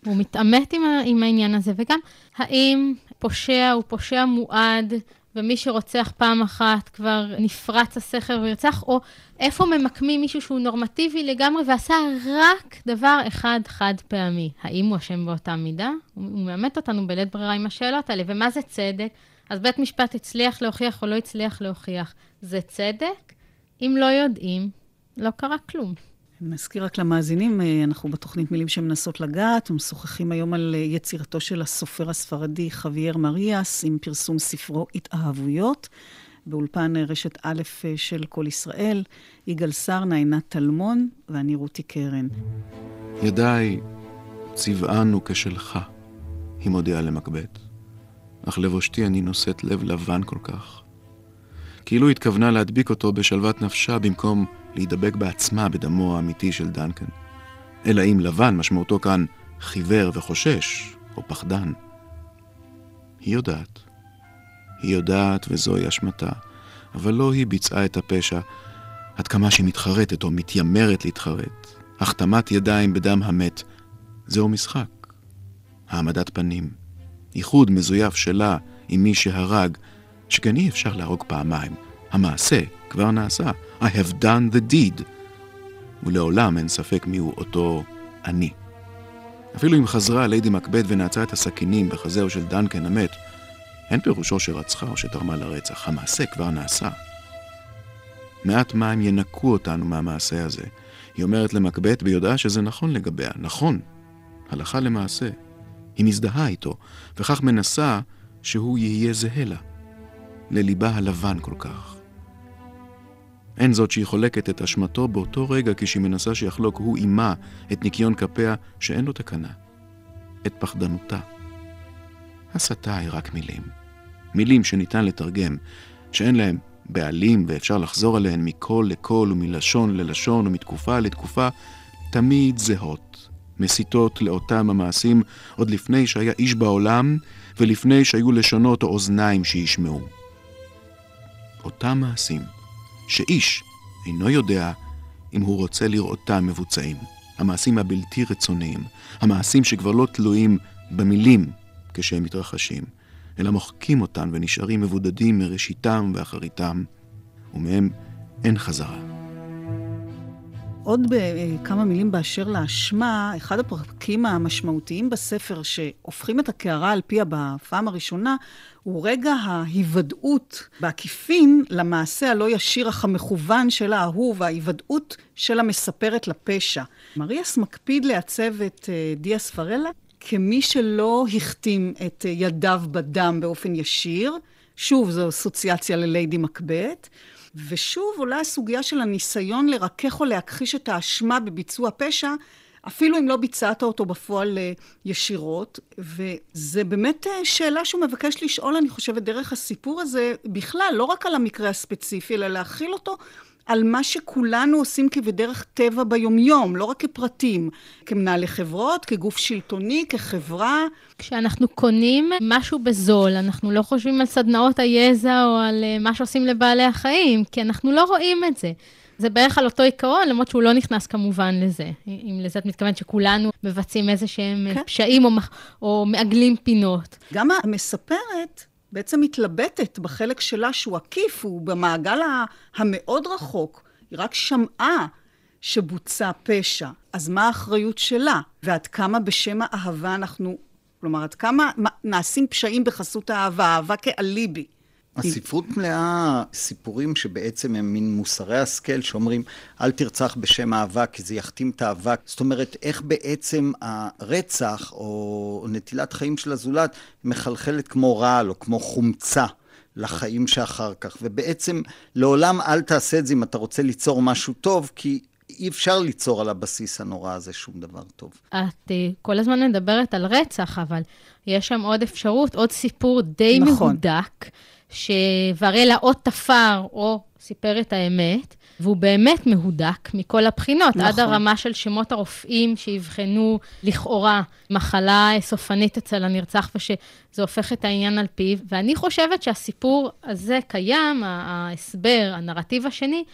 הוא מתעמת עם, עם העניין הזה, וגם האם פושע הוא פושע מועד, ומי שרוצח פעם אחת כבר נפרץ הסכר וירצח, או איפה ממקמים מישהו שהוא נורמטיבי לגמרי ועשה רק דבר אחד חד פעמי. האם הוא אשם באותה מידה? הוא מאמת אותנו בלית ברירה עם השאלות האלה. ומה זה צדק? אז בית משפט הצליח להוכיח או לא הצליח להוכיח. זה צדק? אם לא יודעים, לא קרה כלום. נזכיר רק למאזינים, אה, אנחנו בתוכנית מילים שמנסות לגעת, ומשוחחים היום על אה, יצירתו של הסופר הספרדי חוויאר מריאס, עם פרסום ספרו התאהבויות, באולפן אה, רשת א' של כל ישראל, יגאל סרנה, עינת טלמון, ואני רותי קרן. ידיי צבען הוא כשלך, היא מודיעה למקבט. אך לבושתי אני נושאת לב לבן כל כך. כאילו התכוונה להדביק אותו בשלוות נפשה במקום להידבק בעצמה בדמו האמיתי של דנקן. אלא אם לבן משמעותו כאן חיוור וחושש, או פחדן. היא יודעת. היא יודעת וזוהי אשמתה, אבל לא היא ביצעה את הפשע, עד כמה שהיא מתחרטת או מתיימרת להתחרט. החתמת ידיים בדם המת, זהו משחק. העמדת פנים. איחוד מזויף שלה עם מי שהרג, שכן אי אפשר להרוג פעמיים. המעשה כבר נעשה. I have done the deed. ולעולם אין ספק מיהו אותו אני. אפילו אם חזרה ליידי מקבט ונעצה את הסכינים בחזהו של דנקן המת, אין פירושו שרצחה או שתרמה לרצח. המעשה כבר נעשה. מעט מים ינקו אותנו מהמעשה הזה. היא אומרת למקבט ביודעה שזה נכון לגביה. נכון. הלכה למעשה. היא מזדהה איתו, וכך מנסה שהוא יהיה זהה לה. לליבה הלבן כל כך. אין זאת שהיא חולקת את אשמתו באותו רגע כשהיא מנסה שיחלוק הוא עימה את ניקיון כפיה שאין לו תקנה, את פחדנותה. הסתה היא רק מילים. מילים שניתן לתרגם, שאין להם בעלים ואפשר לחזור עליהן מקול לקול ומלשון ללשון ומתקופה לתקופה, תמיד זהות, מסיתות לאותם המעשים עוד לפני שהיה איש בעולם ולפני שהיו לשונות או אוזניים שישמעו. אותם מעשים שאיש אינו יודע אם הוא רוצה לראותם מבוצעים. המעשים הבלתי רצוניים, המעשים שכבר לא תלויים במילים כשהם מתרחשים, אלא מוחקים אותן ונשארים מבודדים מראשיתם ואחריתם, ומהם אין חזרה. עוד בכמה מילים באשר לאשמה, אחד הפרקים המשמעותיים בספר שהופכים את הקערה על פיה בפעם הראשונה, הוא רגע ההיוודעות בעקיפין למעשה הלא ישיר אך המכוון של האהוב, ההיוודעות של המספרת לפשע. מריאס מקפיד לעצב את אה, דיה ספרלה כמי שלא החתים את אה, ידיו בדם באופן ישיר. שוב, זו אסוציאציה לליידי מקבט. ושוב עולה הסוגיה של הניסיון לרכך או להכחיש את האשמה בביצוע פשע, אפילו אם לא ביצעת אותו בפועל אה, ישירות. וזה באמת אה, שאלה שהוא מבקש לשאול, אני חושבת, דרך הסיפור הזה, בכלל, לא רק על המקרה הספציפי, אלא להכיל אותו על מה שכולנו עושים כבדרך טבע ביומיום, לא רק כפרטים, כמנהלי חברות, כגוף שלטוני, כחברה. כשאנחנו קונים משהו בזול, אנחנו לא חושבים על סדנאות היזע או על אה, מה שעושים לבעלי החיים, כי אנחנו לא רואים את זה. זה בערך על אותו עיקרון, למרות שהוא לא נכנס כמובן לזה. אם לזה את מתכוונת שכולנו מבצעים איזה שהם כן. פשעים או, או מעגלים פינות. גם המספרת בעצם מתלבטת בחלק שלה שהוא עקיף, הוא במעגל המאוד רחוק. היא רק שמעה שבוצע פשע. אז מה האחריות שלה? ועד כמה בשם האהבה אנחנו... כלומר, עד כמה נעשים פשעים בחסות האהבה, אהבה כאליבי. הספרות מלאה סיפורים שבעצם הם מין מוסרי השכל שאומרים אל תרצח בשם אהבה כי זה יכתים את האהבה. זאת אומרת, איך בעצם הרצח או נטילת חיים של הזולת מחלחלת כמו רעל או כמו חומצה. לחיים שאחר כך, ובעצם לעולם אל תעשה את זה אם אתה רוצה ליצור משהו טוב, כי אי אפשר ליצור על הבסיס הנורא הזה שום דבר טוב. את אה, כל הזמן מדברת על רצח, אבל יש שם עוד אפשרות, עוד סיפור די נכון. מהודק. שוורלה או תפר או סיפר את האמת, והוא באמת מהודק מכל הבחינות, נכון. עד הרמה של שמות הרופאים שיבחנו לכאורה מחלה סופנית אצל הנרצח, ושזה הופך את העניין על פיו. ואני חושבת שהסיפור הזה קיים, ההסבר, הנרטיב השני,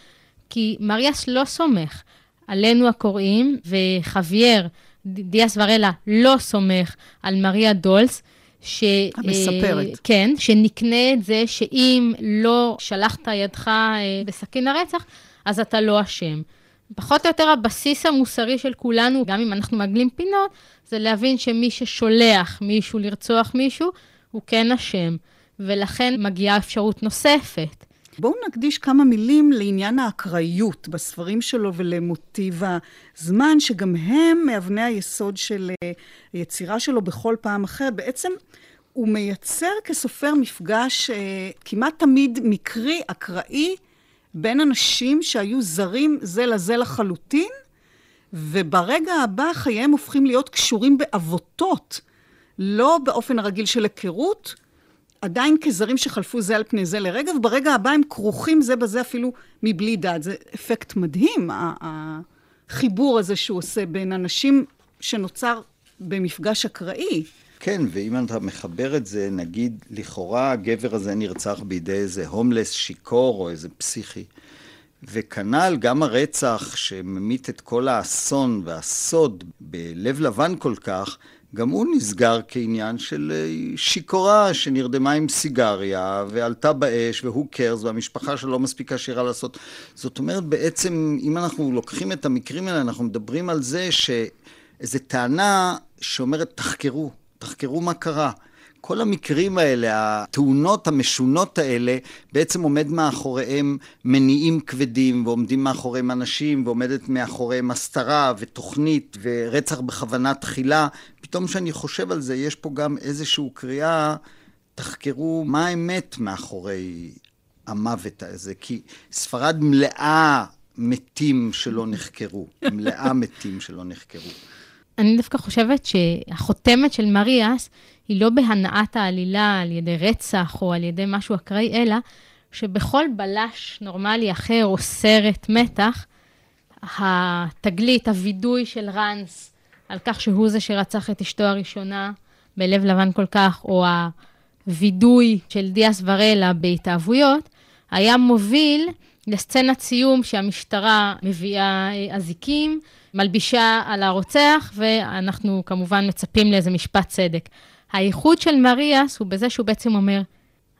כי מריאס לא סומך עלינו הקוראים, וחווייר, דיאס ורלה, לא סומך על מריה דולס. ש... המספרת. אה, כן, שנקנה את זה שאם לא שלחת ידך אה, בסכין הרצח, אז אתה לא אשם. פחות או יותר הבסיס המוסרי של כולנו, גם אם אנחנו מעגלים פינות, זה להבין שמי ששולח מישהו לרצוח מישהו, הוא כן אשם. ולכן מגיעה אפשרות נוספת. בואו נקדיש כמה מילים לעניין האקראיות בספרים שלו ולמוטיב הזמן, שגם הם מאבני היסוד של אה, היצירה שלו בכל פעם אחרת. בעצם הוא מייצר כסופר מפגש אה, כמעט תמיד מקרי, אקראי, בין אנשים שהיו זרים זה לזה לחלוטין, וברגע הבא חייהם הופכים להיות קשורים בעבותות, לא באופן הרגיל של היכרות, עדיין כזרים שחלפו זה על פני זה לרגע, וברגע הבא הם כרוכים זה בזה אפילו מבלי דעת. זה אפקט מדהים, החיבור הזה שהוא עושה בין אנשים שנוצר במפגש אקראי. כן, ואם אתה מחבר את זה, נגיד, לכאורה הגבר הזה נרצח בידי איזה הומלס שיכור או איזה פסיכי. וכנ"ל גם הרצח שממית את כל האסון והסוד בלב לבן כל כך, גם הוא נסגר כעניין של אה, שיכורה שנרדמה עם סיגריה ועלתה באש והוא קרס והמשפחה שלו לא מספיק עשירה לעשות. זאת אומרת, בעצם, אם אנחנו לוקחים את המקרים האלה, אנחנו מדברים על זה שאיזו טענה שאומרת, תחקרו, תחקרו מה קרה. כל המקרים האלה, התאונות המשונות האלה, בעצם עומד מאחוריהם מניעים כבדים, ועומדים מאחוריהם אנשים, ועומדת מאחוריהם הסתרה ותוכנית ורצח בכוונה תחילה. פתאום כשאני חושב על זה, יש פה גם איזושהי קריאה, תחקרו מה האמת מאחורי המוות הזה, כי ספרד מלאה מתים שלא נחקרו, מלאה מתים שלא נחקרו. אני דווקא חושבת שהחותמת של מריאס היא לא בהנעת העלילה על ידי רצח או על ידי משהו אקראי, אלא שבכל בלש נורמלי אחר או סרט מתח, התגלית, הווידוי של ראנס על כך שהוא זה שרצח את אשתו הראשונה בלב לבן כל כך, או הווידוי של דיאס ורלה בהתאהבויות, היה מוביל לסצנת סיום שהמשטרה מביאה אה, אזיקים, מלבישה על הרוצח, ואנחנו כמובן מצפים לאיזה משפט צדק. הייחוד של מריאס הוא בזה שהוא בעצם אומר,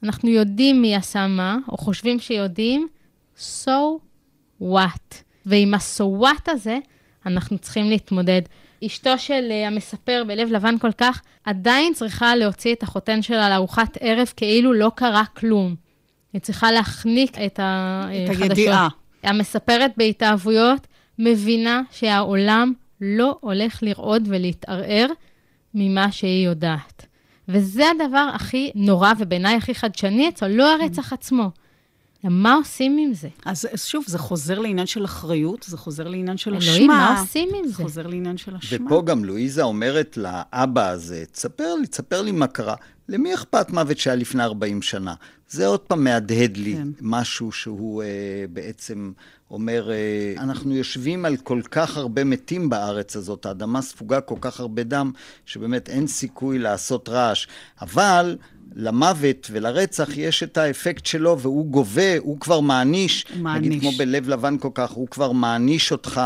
אנחנו יודעים מי עשה מה, או חושבים שיודעים, so what. ועם ה-so what הזה, אנחנו צריכים להתמודד. אשתו של uh, המספר בלב לבן כל כך, עדיין צריכה להוציא את החותן שלה לארוחת ערב כאילו לא קרה כלום. היא צריכה להחניק את החדשות. את הידיעה. המספרת בהתאהבויות מבינה שהעולם לא הולך לרעוד ולהתערער ממה שהיא יודעת. וזה הדבר הכי נורא ובעיניי הכי חדשני אצלו, לא הרצח עצמו. מה עושים עם זה? אז שוב, זה חוזר לעניין של אחריות, זה חוזר לעניין של אשמה. אלוהים, מה עושים עם זה? זה חוזר לעניין של אשמה. ופה גם לואיזה אומרת לאבא הזה, תספר לי, תספר לי מה קרה. למי אכפת מוות שהיה לפני 40 שנה? זה עוד פעם מהדהד לי כן. משהו שהוא אה, בעצם אומר, אה, אנחנו יושבים על כל כך הרבה מתים בארץ הזאת, האדמה ספוגה כל כך הרבה דם, שבאמת אין סיכוי לעשות רעש. אבל למוות ולרצח יש את האפקט שלו, והוא גובה, הוא כבר מעניש. מעניש. נגיד כמו בלב לבן כל כך, הוא כבר מעניש אותך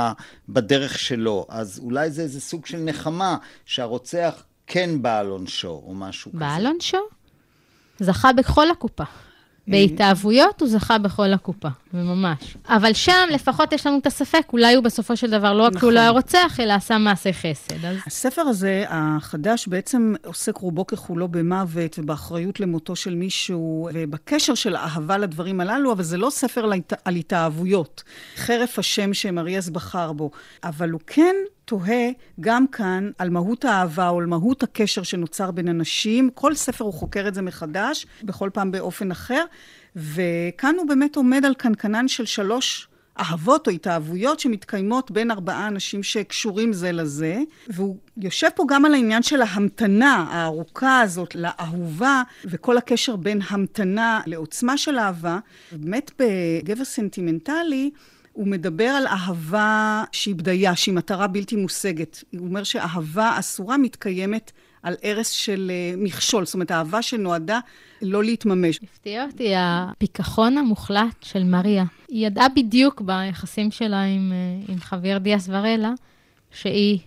בדרך שלו. אז אולי זה איזה סוג של נחמה, שהרוצח כן בא על עונשו, או משהו כזה. בא על עונשו? זכה בכל הקופה. בהתאהבויות הוא זכה בכל הקופה, וממש. אבל שם לפחות יש לנו את הספק, אולי הוא בסופו של דבר לא רק נכון. הוא לא היה רוצח, אלא עשה מעשה חסד. אז... הספר הזה, החדש, בעצם עוסק רובו ככולו במוות ובאחריות למותו של מישהו, ובקשר של אהבה לדברים הללו, אבל זה לא ספר על התאהבויות. חרף השם שמריאס בחר בו. אבל הוא כן תוהה גם כאן על מהות האהבה או על מהות הקשר שנוצר בין אנשים. כל ספר הוא חוקר את זה מחדש, בכל פעם באופן אחר. וכאן הוא באמת עומד על קנקנן של שלוש אהבות או התאהבויות שמתקיימות בין ארבעה אנשים שקשורים זה לזה. והוא יושב פה גם על העניין של ההמתנה הארוכה הזאת לאהובה, וכל הקשר בין המתנה לעוצמה של אהבה. באמת בגבר סנטימנטלי, הוא מדבר על אהבה שהיא בדיה, שהיא מטרה בלתי מושגת. הוא אומר שאהבה אסורה מתקיימת על ערש של אה, מכשול, זאת אומרת, אהבה שנועדה לא להתממש. הפתיע אותי הפיכחון המוחלט של מריה. היא ידעה בדיוק ביחסים שלה עם, אה, עם חוויר דיאס ורלה, שהיא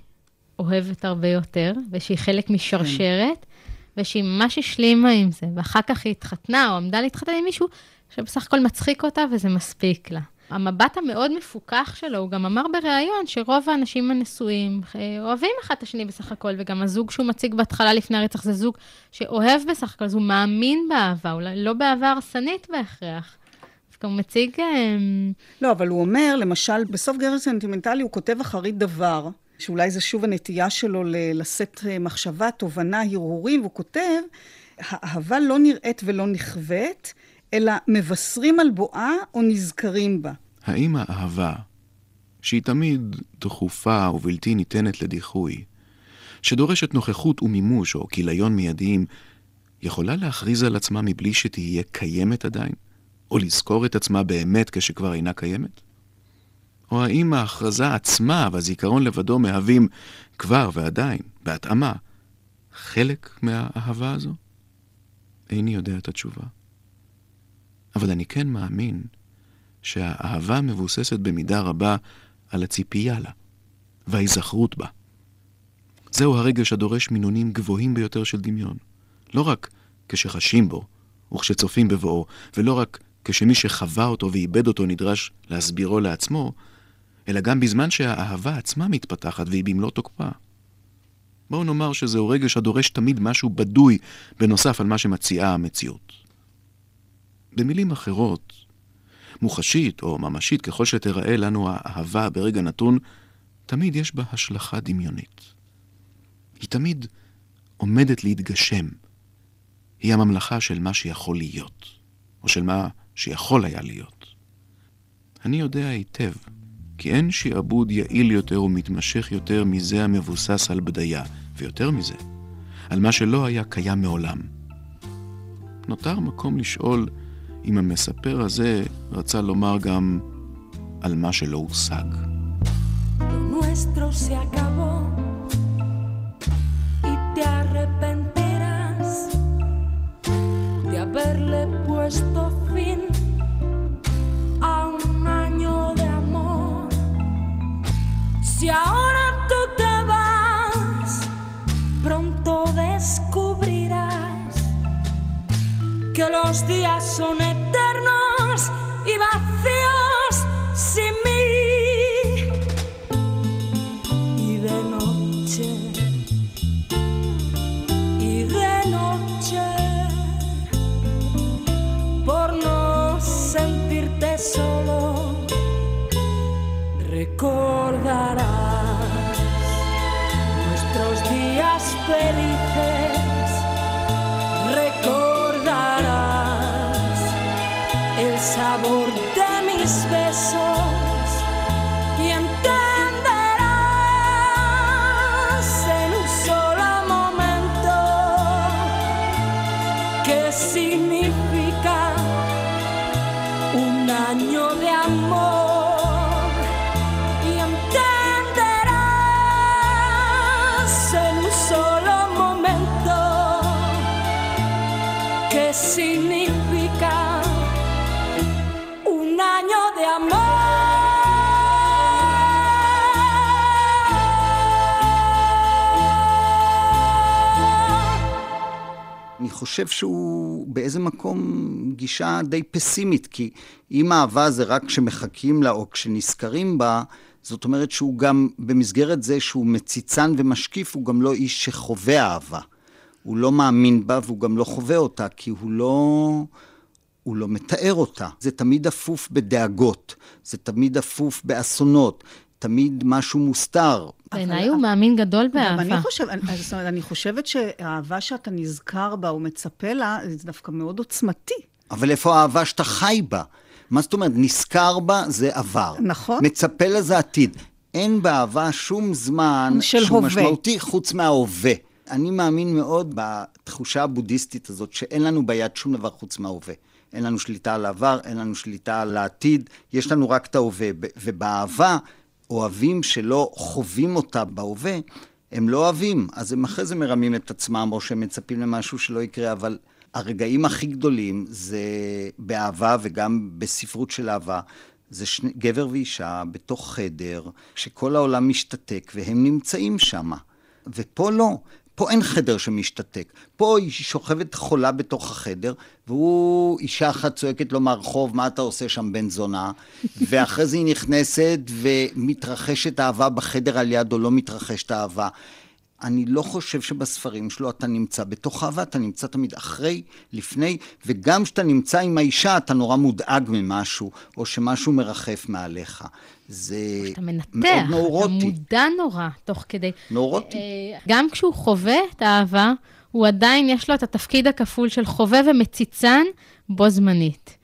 אוהבת הרבה יותר, ושהיא חלק משרשרת, כן. ושהיא ממש השלימה עם זה, ואחר כך היא התחתנה או עמדה להתחתן עם מישהו שבסך הכל מצחיק אותה וזה מספיק לה. המבט המאוד מפוכח שלו, הוא גם אמר בריאיון שרוב האנשים הנשואים אה, אוהבים אחד את השני בסך הכל, וגם הזוג שהוא מציג בהתחלה לפני הרצח זה זוג שאוהב בסך הכל, אז הוא מאמין באהבה, אולי לא באהבה הרסנית בהכרח. דווקא הוא מציג... אה, לא, אבל הוא אומר, למשל, בסוף גרס סנטימנטלי הוא כותב אחרית דבר, שאולי זה שוב הנטייה שלו לשאת אה, מחשבה, תובנה, הרהורים, והוא כותב, האהבה לא נראית ולא נכווית, אלא מבשרים על בואה או נזכרים בה. האם האהבה, שהיא תמיד דחופה ובלתי ניתנת לדיחוי, שדורשת נוכחות ומימוש או כיליון מיידיים, יכולה להכריז על עצמה מבלי שתהיה קיימת עדיין? או לזכור את עצמה באמת כשכבר אינה קיימת? או האם ההכרזה עצמה והזיכרון לבדו מהווים כבר ועדיין, בהתאמה, חלק מהאהבה הזו? איני יודע את התשובה. אבל אני כן מאמין שהאהבה מבוססת במידה רבה על הציפייה לה וההיזכרות בה. זהו הרגש הדורש מינונים גבוהים ביותר של דמיון. לא רק כשחשים בו, וכשצופים בבואו, ולא רק כשמי שחווה אותו ואיבד אותו נדרש להסבירו לעצמו, אלא גם בזמן שהאהבה עצמה מתפתחת והיא במלוא תוקפה. בואו נאמר שזהו רגש הדורש תמיד משהו בדוי בנוסף על מה שמציעה המציאות. במילים אחרות, מוחשית או ממשית ככל שתראה לנו האהבה ברגע נתון, תמיד יש בה השלכה דמיונית. היא תמיד עומדת להתגשם. היא הממלכה של מה שיכול להיות, או של מה שיכול היה להיות. אני יודע היטב כי אין שעבוד יעיל יותר ומתמשך יותר מזה המבוסס על בדיה, ויותר מזה, על מה שלא היה קיים מעולם. נותר מקום לשאול אם המספר הזה רצה לומר גם על מה שלא הושג. haberle puesto fin a un año de amor. Si ahora tú te que los días son eternos y vacíos sin mí. Y de noche, y de noche, por no sentirte solo, recordarás nuestros días felices. Record sabor de mis besos. חושב שהוא באיזה מקום גישה די פסימית, כי אם אהבה זה רק כשמחכים לה או כשנזכרים בה, זאת אומרת שהוא גם, במסגרת זה שהוא מציצן ומשקיף, הוא גם לא איש שחווה אהבה. הוא לא מאמין בה והוא גם לא חווה אותה, כי הוא לא... הוא לא מתאר אותה. זה תמיד אפוף בדאגות, זה תמיד אפוף באסונות, תמיד משהו מוסתר. בעיניי הוא מאמין גדול באהבה. אני, חושב, זאת אומרת, אני חושבת שהאהבה שאתה נזכר בה או מצפה לה, זה דווקא מאוד עוצמתי. אבל איפה האהבה שאתה חי בה? מה זאת אומרת? נזכר בה זה עבר. נכון. מצפה לה זה עתיד. אין באהבה שום זמן של שהוא הווה. משמעותי חוץ מההווה. אני מאמין מאוד בתחושה הבודהיסטית הזאת, שאין לנו ביד שום דבר חוץ מההווה. אין לנו שליטה על העבר, אין לנו שליטה על העתיד, יש לנו רק את ההווה. ובאהבה, אוהבים שלא חווים אותה בהווה, הם לא אוהבים. אז הם אחרי זה מרמים את עצמם, או שהם מצפים למשהו שלא יקרה, אבל הרגעים הכי גדולים זה באהבה וגם בספרות של אהבה. זה שני, גבר ואישה בתוך חדר, שכל העולם משתתק והם נמצאים שם. ופה לא. פה אין חדר שמשתתק. פה היא שוכבת חולה בתוך החדר, והוא, אישה אחת צועקת לו מהרחוב, מה אתה עושה שם בן זונה? ואחרי זה היא נכנסת ומתרחשת אהבה בחדר על יד, או לא מתרחשת אהבה. אני לא חושב שבספרים שלו אתה נמצא בתוך אהבה, אתה נמצא תמיד אחרי, לפני, וגם כשאתה נמצא עם האישה, אתה נורא מודאג ממשהו, או שמשהו מרחף מעליך. זה אתה מנתח, אתה מודע נורא תוך כדי. נורוטי. אה, גם כשהוא חווה את האהבה, הוא עדיין, יש לו את התפקיד הכפול של חווה ומציצן בו זמנית.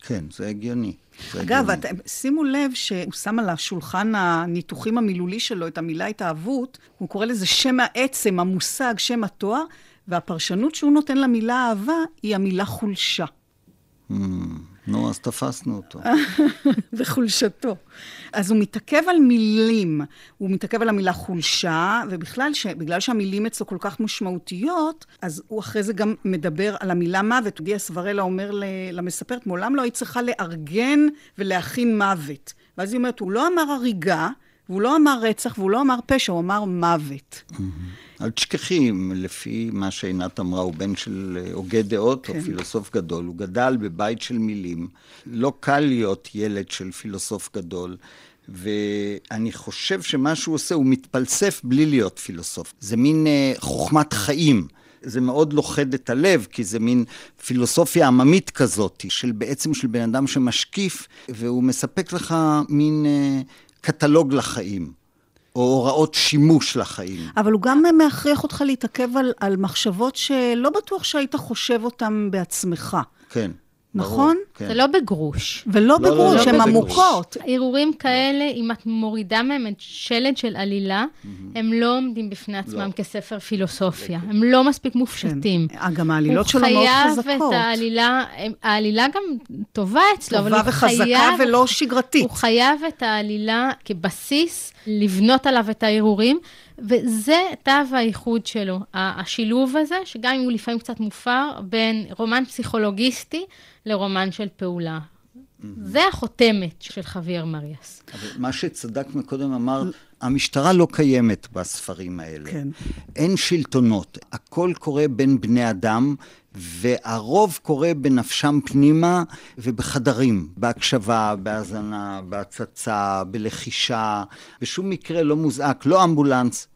כן, זה הגיוני. אגב, את, שימו לב שהוא שם על השולחן הניתוחים המילולי שלו את המילה התאהבות, הוא קורא לזה שם העצם, המושג, שם התואר, והפרשנות שהוא נותן למילה אהבה היא המילה חולשה. Mm. נו, אז תפסנו אותו. וחולשתו. אז הוא מתעכב על מילים, הוא מתעכב על המילה חולשה, ובכלל, ש... בגלל שהמילים אצלו כל כך משמעותיות, אז הוא אחרי זה גם מדבר על המילה מוות. דיה סברלה אומר למספרת, מעולם לא היית צריכה לארגן ולהכין מוות. ואז היא אומרת, הוא לא אמר הריגה, והוא לא אמר רצח, והוא לא אמר פשע, הוא אמר מוות. אל תשכחי, לפי מה שעינת אמרה, הוא בן של אה, הוגה דעות, כן. או פילוסוף גדול. הוא גדל בבית של מילים. לא קל להיות ילד של פילוסוף גדול. ואני חושב שמה שהוא עושה, הוא מתפלסף בלי להיות פילוסוף. זה מין uh, חוכמת חיים. זה מאוד לוכד את הלב, כי זה מין פילוסופיה עממית כזאת, של בעצם של בן אדם שמשקיף, והוא מספק לך מין uh, קטלוג לחיים. או הוראות שימוש לחיים. אבל הוא גם מכריח אותך להתעכב על, על מחשבות שלא בטוח שהיית חושב אותן בעצמך. כן. נכון? כן. זה לא בגרוש. ולא לא, בגרוש, לא, לא, הן לא עמוקות. הרהורים כאלה, אם את מורידה מהם את שלד של עלילה, mm-hmm. הם לא עומדים בפני עצמם לא. כספר פילוסופיה. הם לא מספיק מופשטים. כן. גם העלילות שלו מאוד חזקות. הוא חייב את העלילה, העלילה גם טובה אצלו, אבל הוא חייב... טובה וחזקה ולא שגרתית. הוא חייב את העלילה כבסיס, לבנות עליו את ההרהורים. וזה תו הייחוד שלו, השילוב הזה, שגם אם הוא לפעמים קצת מופר, בין רומן פסיכולוגיסטי לרומן של פעולה. זה החותמת של חוויאר מריאס. אבל מה שצדק מקודם אמר, המשטרה לא קיימת בספרים האלה. כן. אין שלטונות, הכל קורה בין בני אדם, והרוב קורה בנפשם פנימה ובחדרים, בהקשבה, בהאזנה, בהצצה, בלחישה, בשום מקרה לא מוזעק, לא אמבולנס,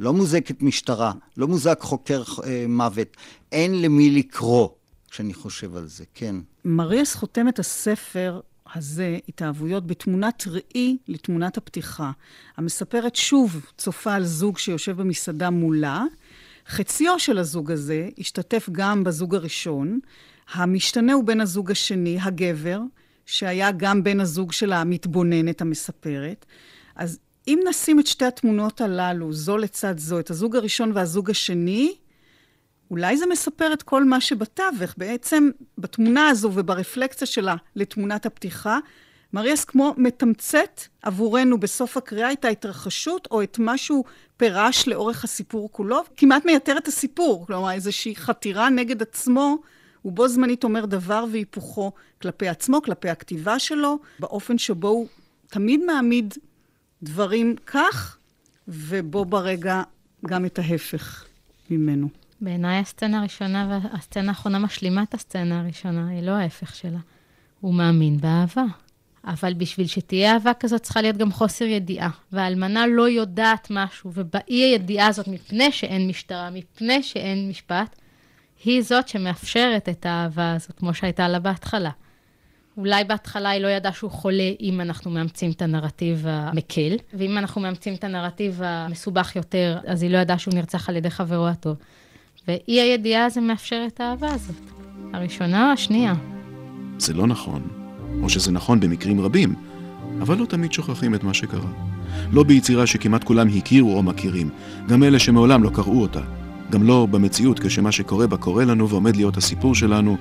לא מוזעקת משטרה, לא מוזעק חוקר אה, מוות, אין למי לקרוא. כשאני חושב על זה, כן. מריאס חותם את הספר הזה, התאהבויות, בתמונת ראי לתמונת הפתיחה. המספרת שוב צופה על זוג שיושב במסעדה מולה. חציו של הזוג הזה השתתף גם בזוג הראשון. המשתנה הוא בן הזוג השני, הגבר, שהיה גם בן הזוג של המתבוננת המספרת. אז אם נשים את שתי התמונות הללו, זו לצד זו, את הזוג הראשון והזוג השני, אולי זה מספר את כל מה שבתווך. בעצם, בתמונה הזו וברפלקציה שלה לתמונת הפתיחה, מריאס כמו מתמצת עבורנו בסוף הקריאה את ההתרחשות, או את מה שהוא פירש לאורך הסיפור כולו, כמעט מייתר את הסיפור. כלומר, איזושהי חתירה נגד עצמו, הוא בו זמנית אומר דבר והיפוכו כלפי עצמו, כלפי הכתיבה שלו, באופן שבו הוא תמיד מעמיד דברים כך, ובו ברגע גם את ההפך ממנו. בעיניי הסצנה הראשונה והסצנה האחרונה משלימה את הסצנה הראשונה, היא לא ההפך שלה. הוא מאמין באהבה. אבל בשביל שתהיה אהבה כזאת צריכה להיות גם חוסר ידיעה. והאלמנה לא יודעת משהו, ובאי הידיעה הזאת, מפני שאין משטרה, מפני שאין משפט, היא זאת שמאפשרת את האהבה הזאת, כמו שהייתה לה בהתחלה. אולי בהתחלה היא לא ידעה שהוא חולה אם אנחנו מאמצים את הנרטיב המקל, ואם אנחנו מאמצים את הנרטיב המסובך יותר, אז היא לא ידעה שהוא נרצח על ידי חברו הטוב. ואי הידיעה הזה מאפשר את האהבה הזאת. הראשונה או השנייה? זה לא נכון, או שזה נכון במקרים רבים, אבל לא תמיד שוכחים את מה שקרה. לא ביצירה שכמעט כולם הכירו או מכירים, גם אלה שמעולם לא קראו אותה. גם לא במציאות כשמה שקורה בה קורה לנו ועומד להיות הסיפור שלנו,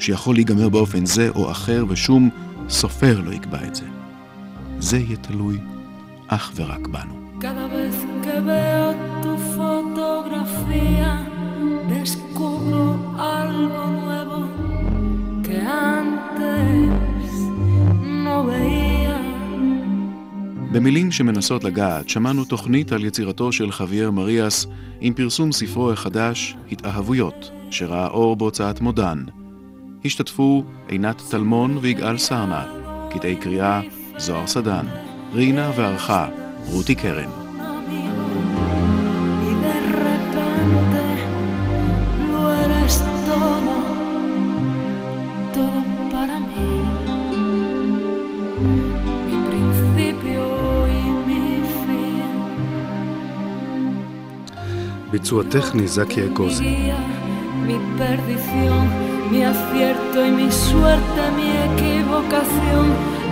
שיכול להיגמר באופן זה או אחר ושום סופר לא יקבע את זה. זה יהיה תלוי אך ורק בנו. במילים שמנסות לגעת, שמענו תוכנית על יצירתו של חוויאר מריאס עם פרסום ספרו החדש, התאהבויות, שראה אור בהוצאת מודן. השתתפו עינת טלמון ויגאל סרנה, קטעי קריאה זוהר סדן, רינה וערכה רותי קרן. ביצוע טכני זקי אגוזי. Mi acierto y mi suerte, mi equivocación,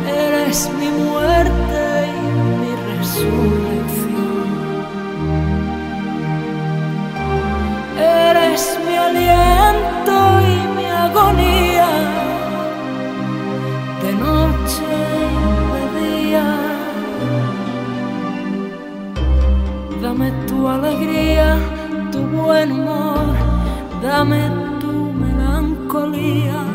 eres mi muerte y mi resurrección. Eres mi aliento y mi agonía, de noche y de día. Dame tu alegría tu buen humor, dame melancolía,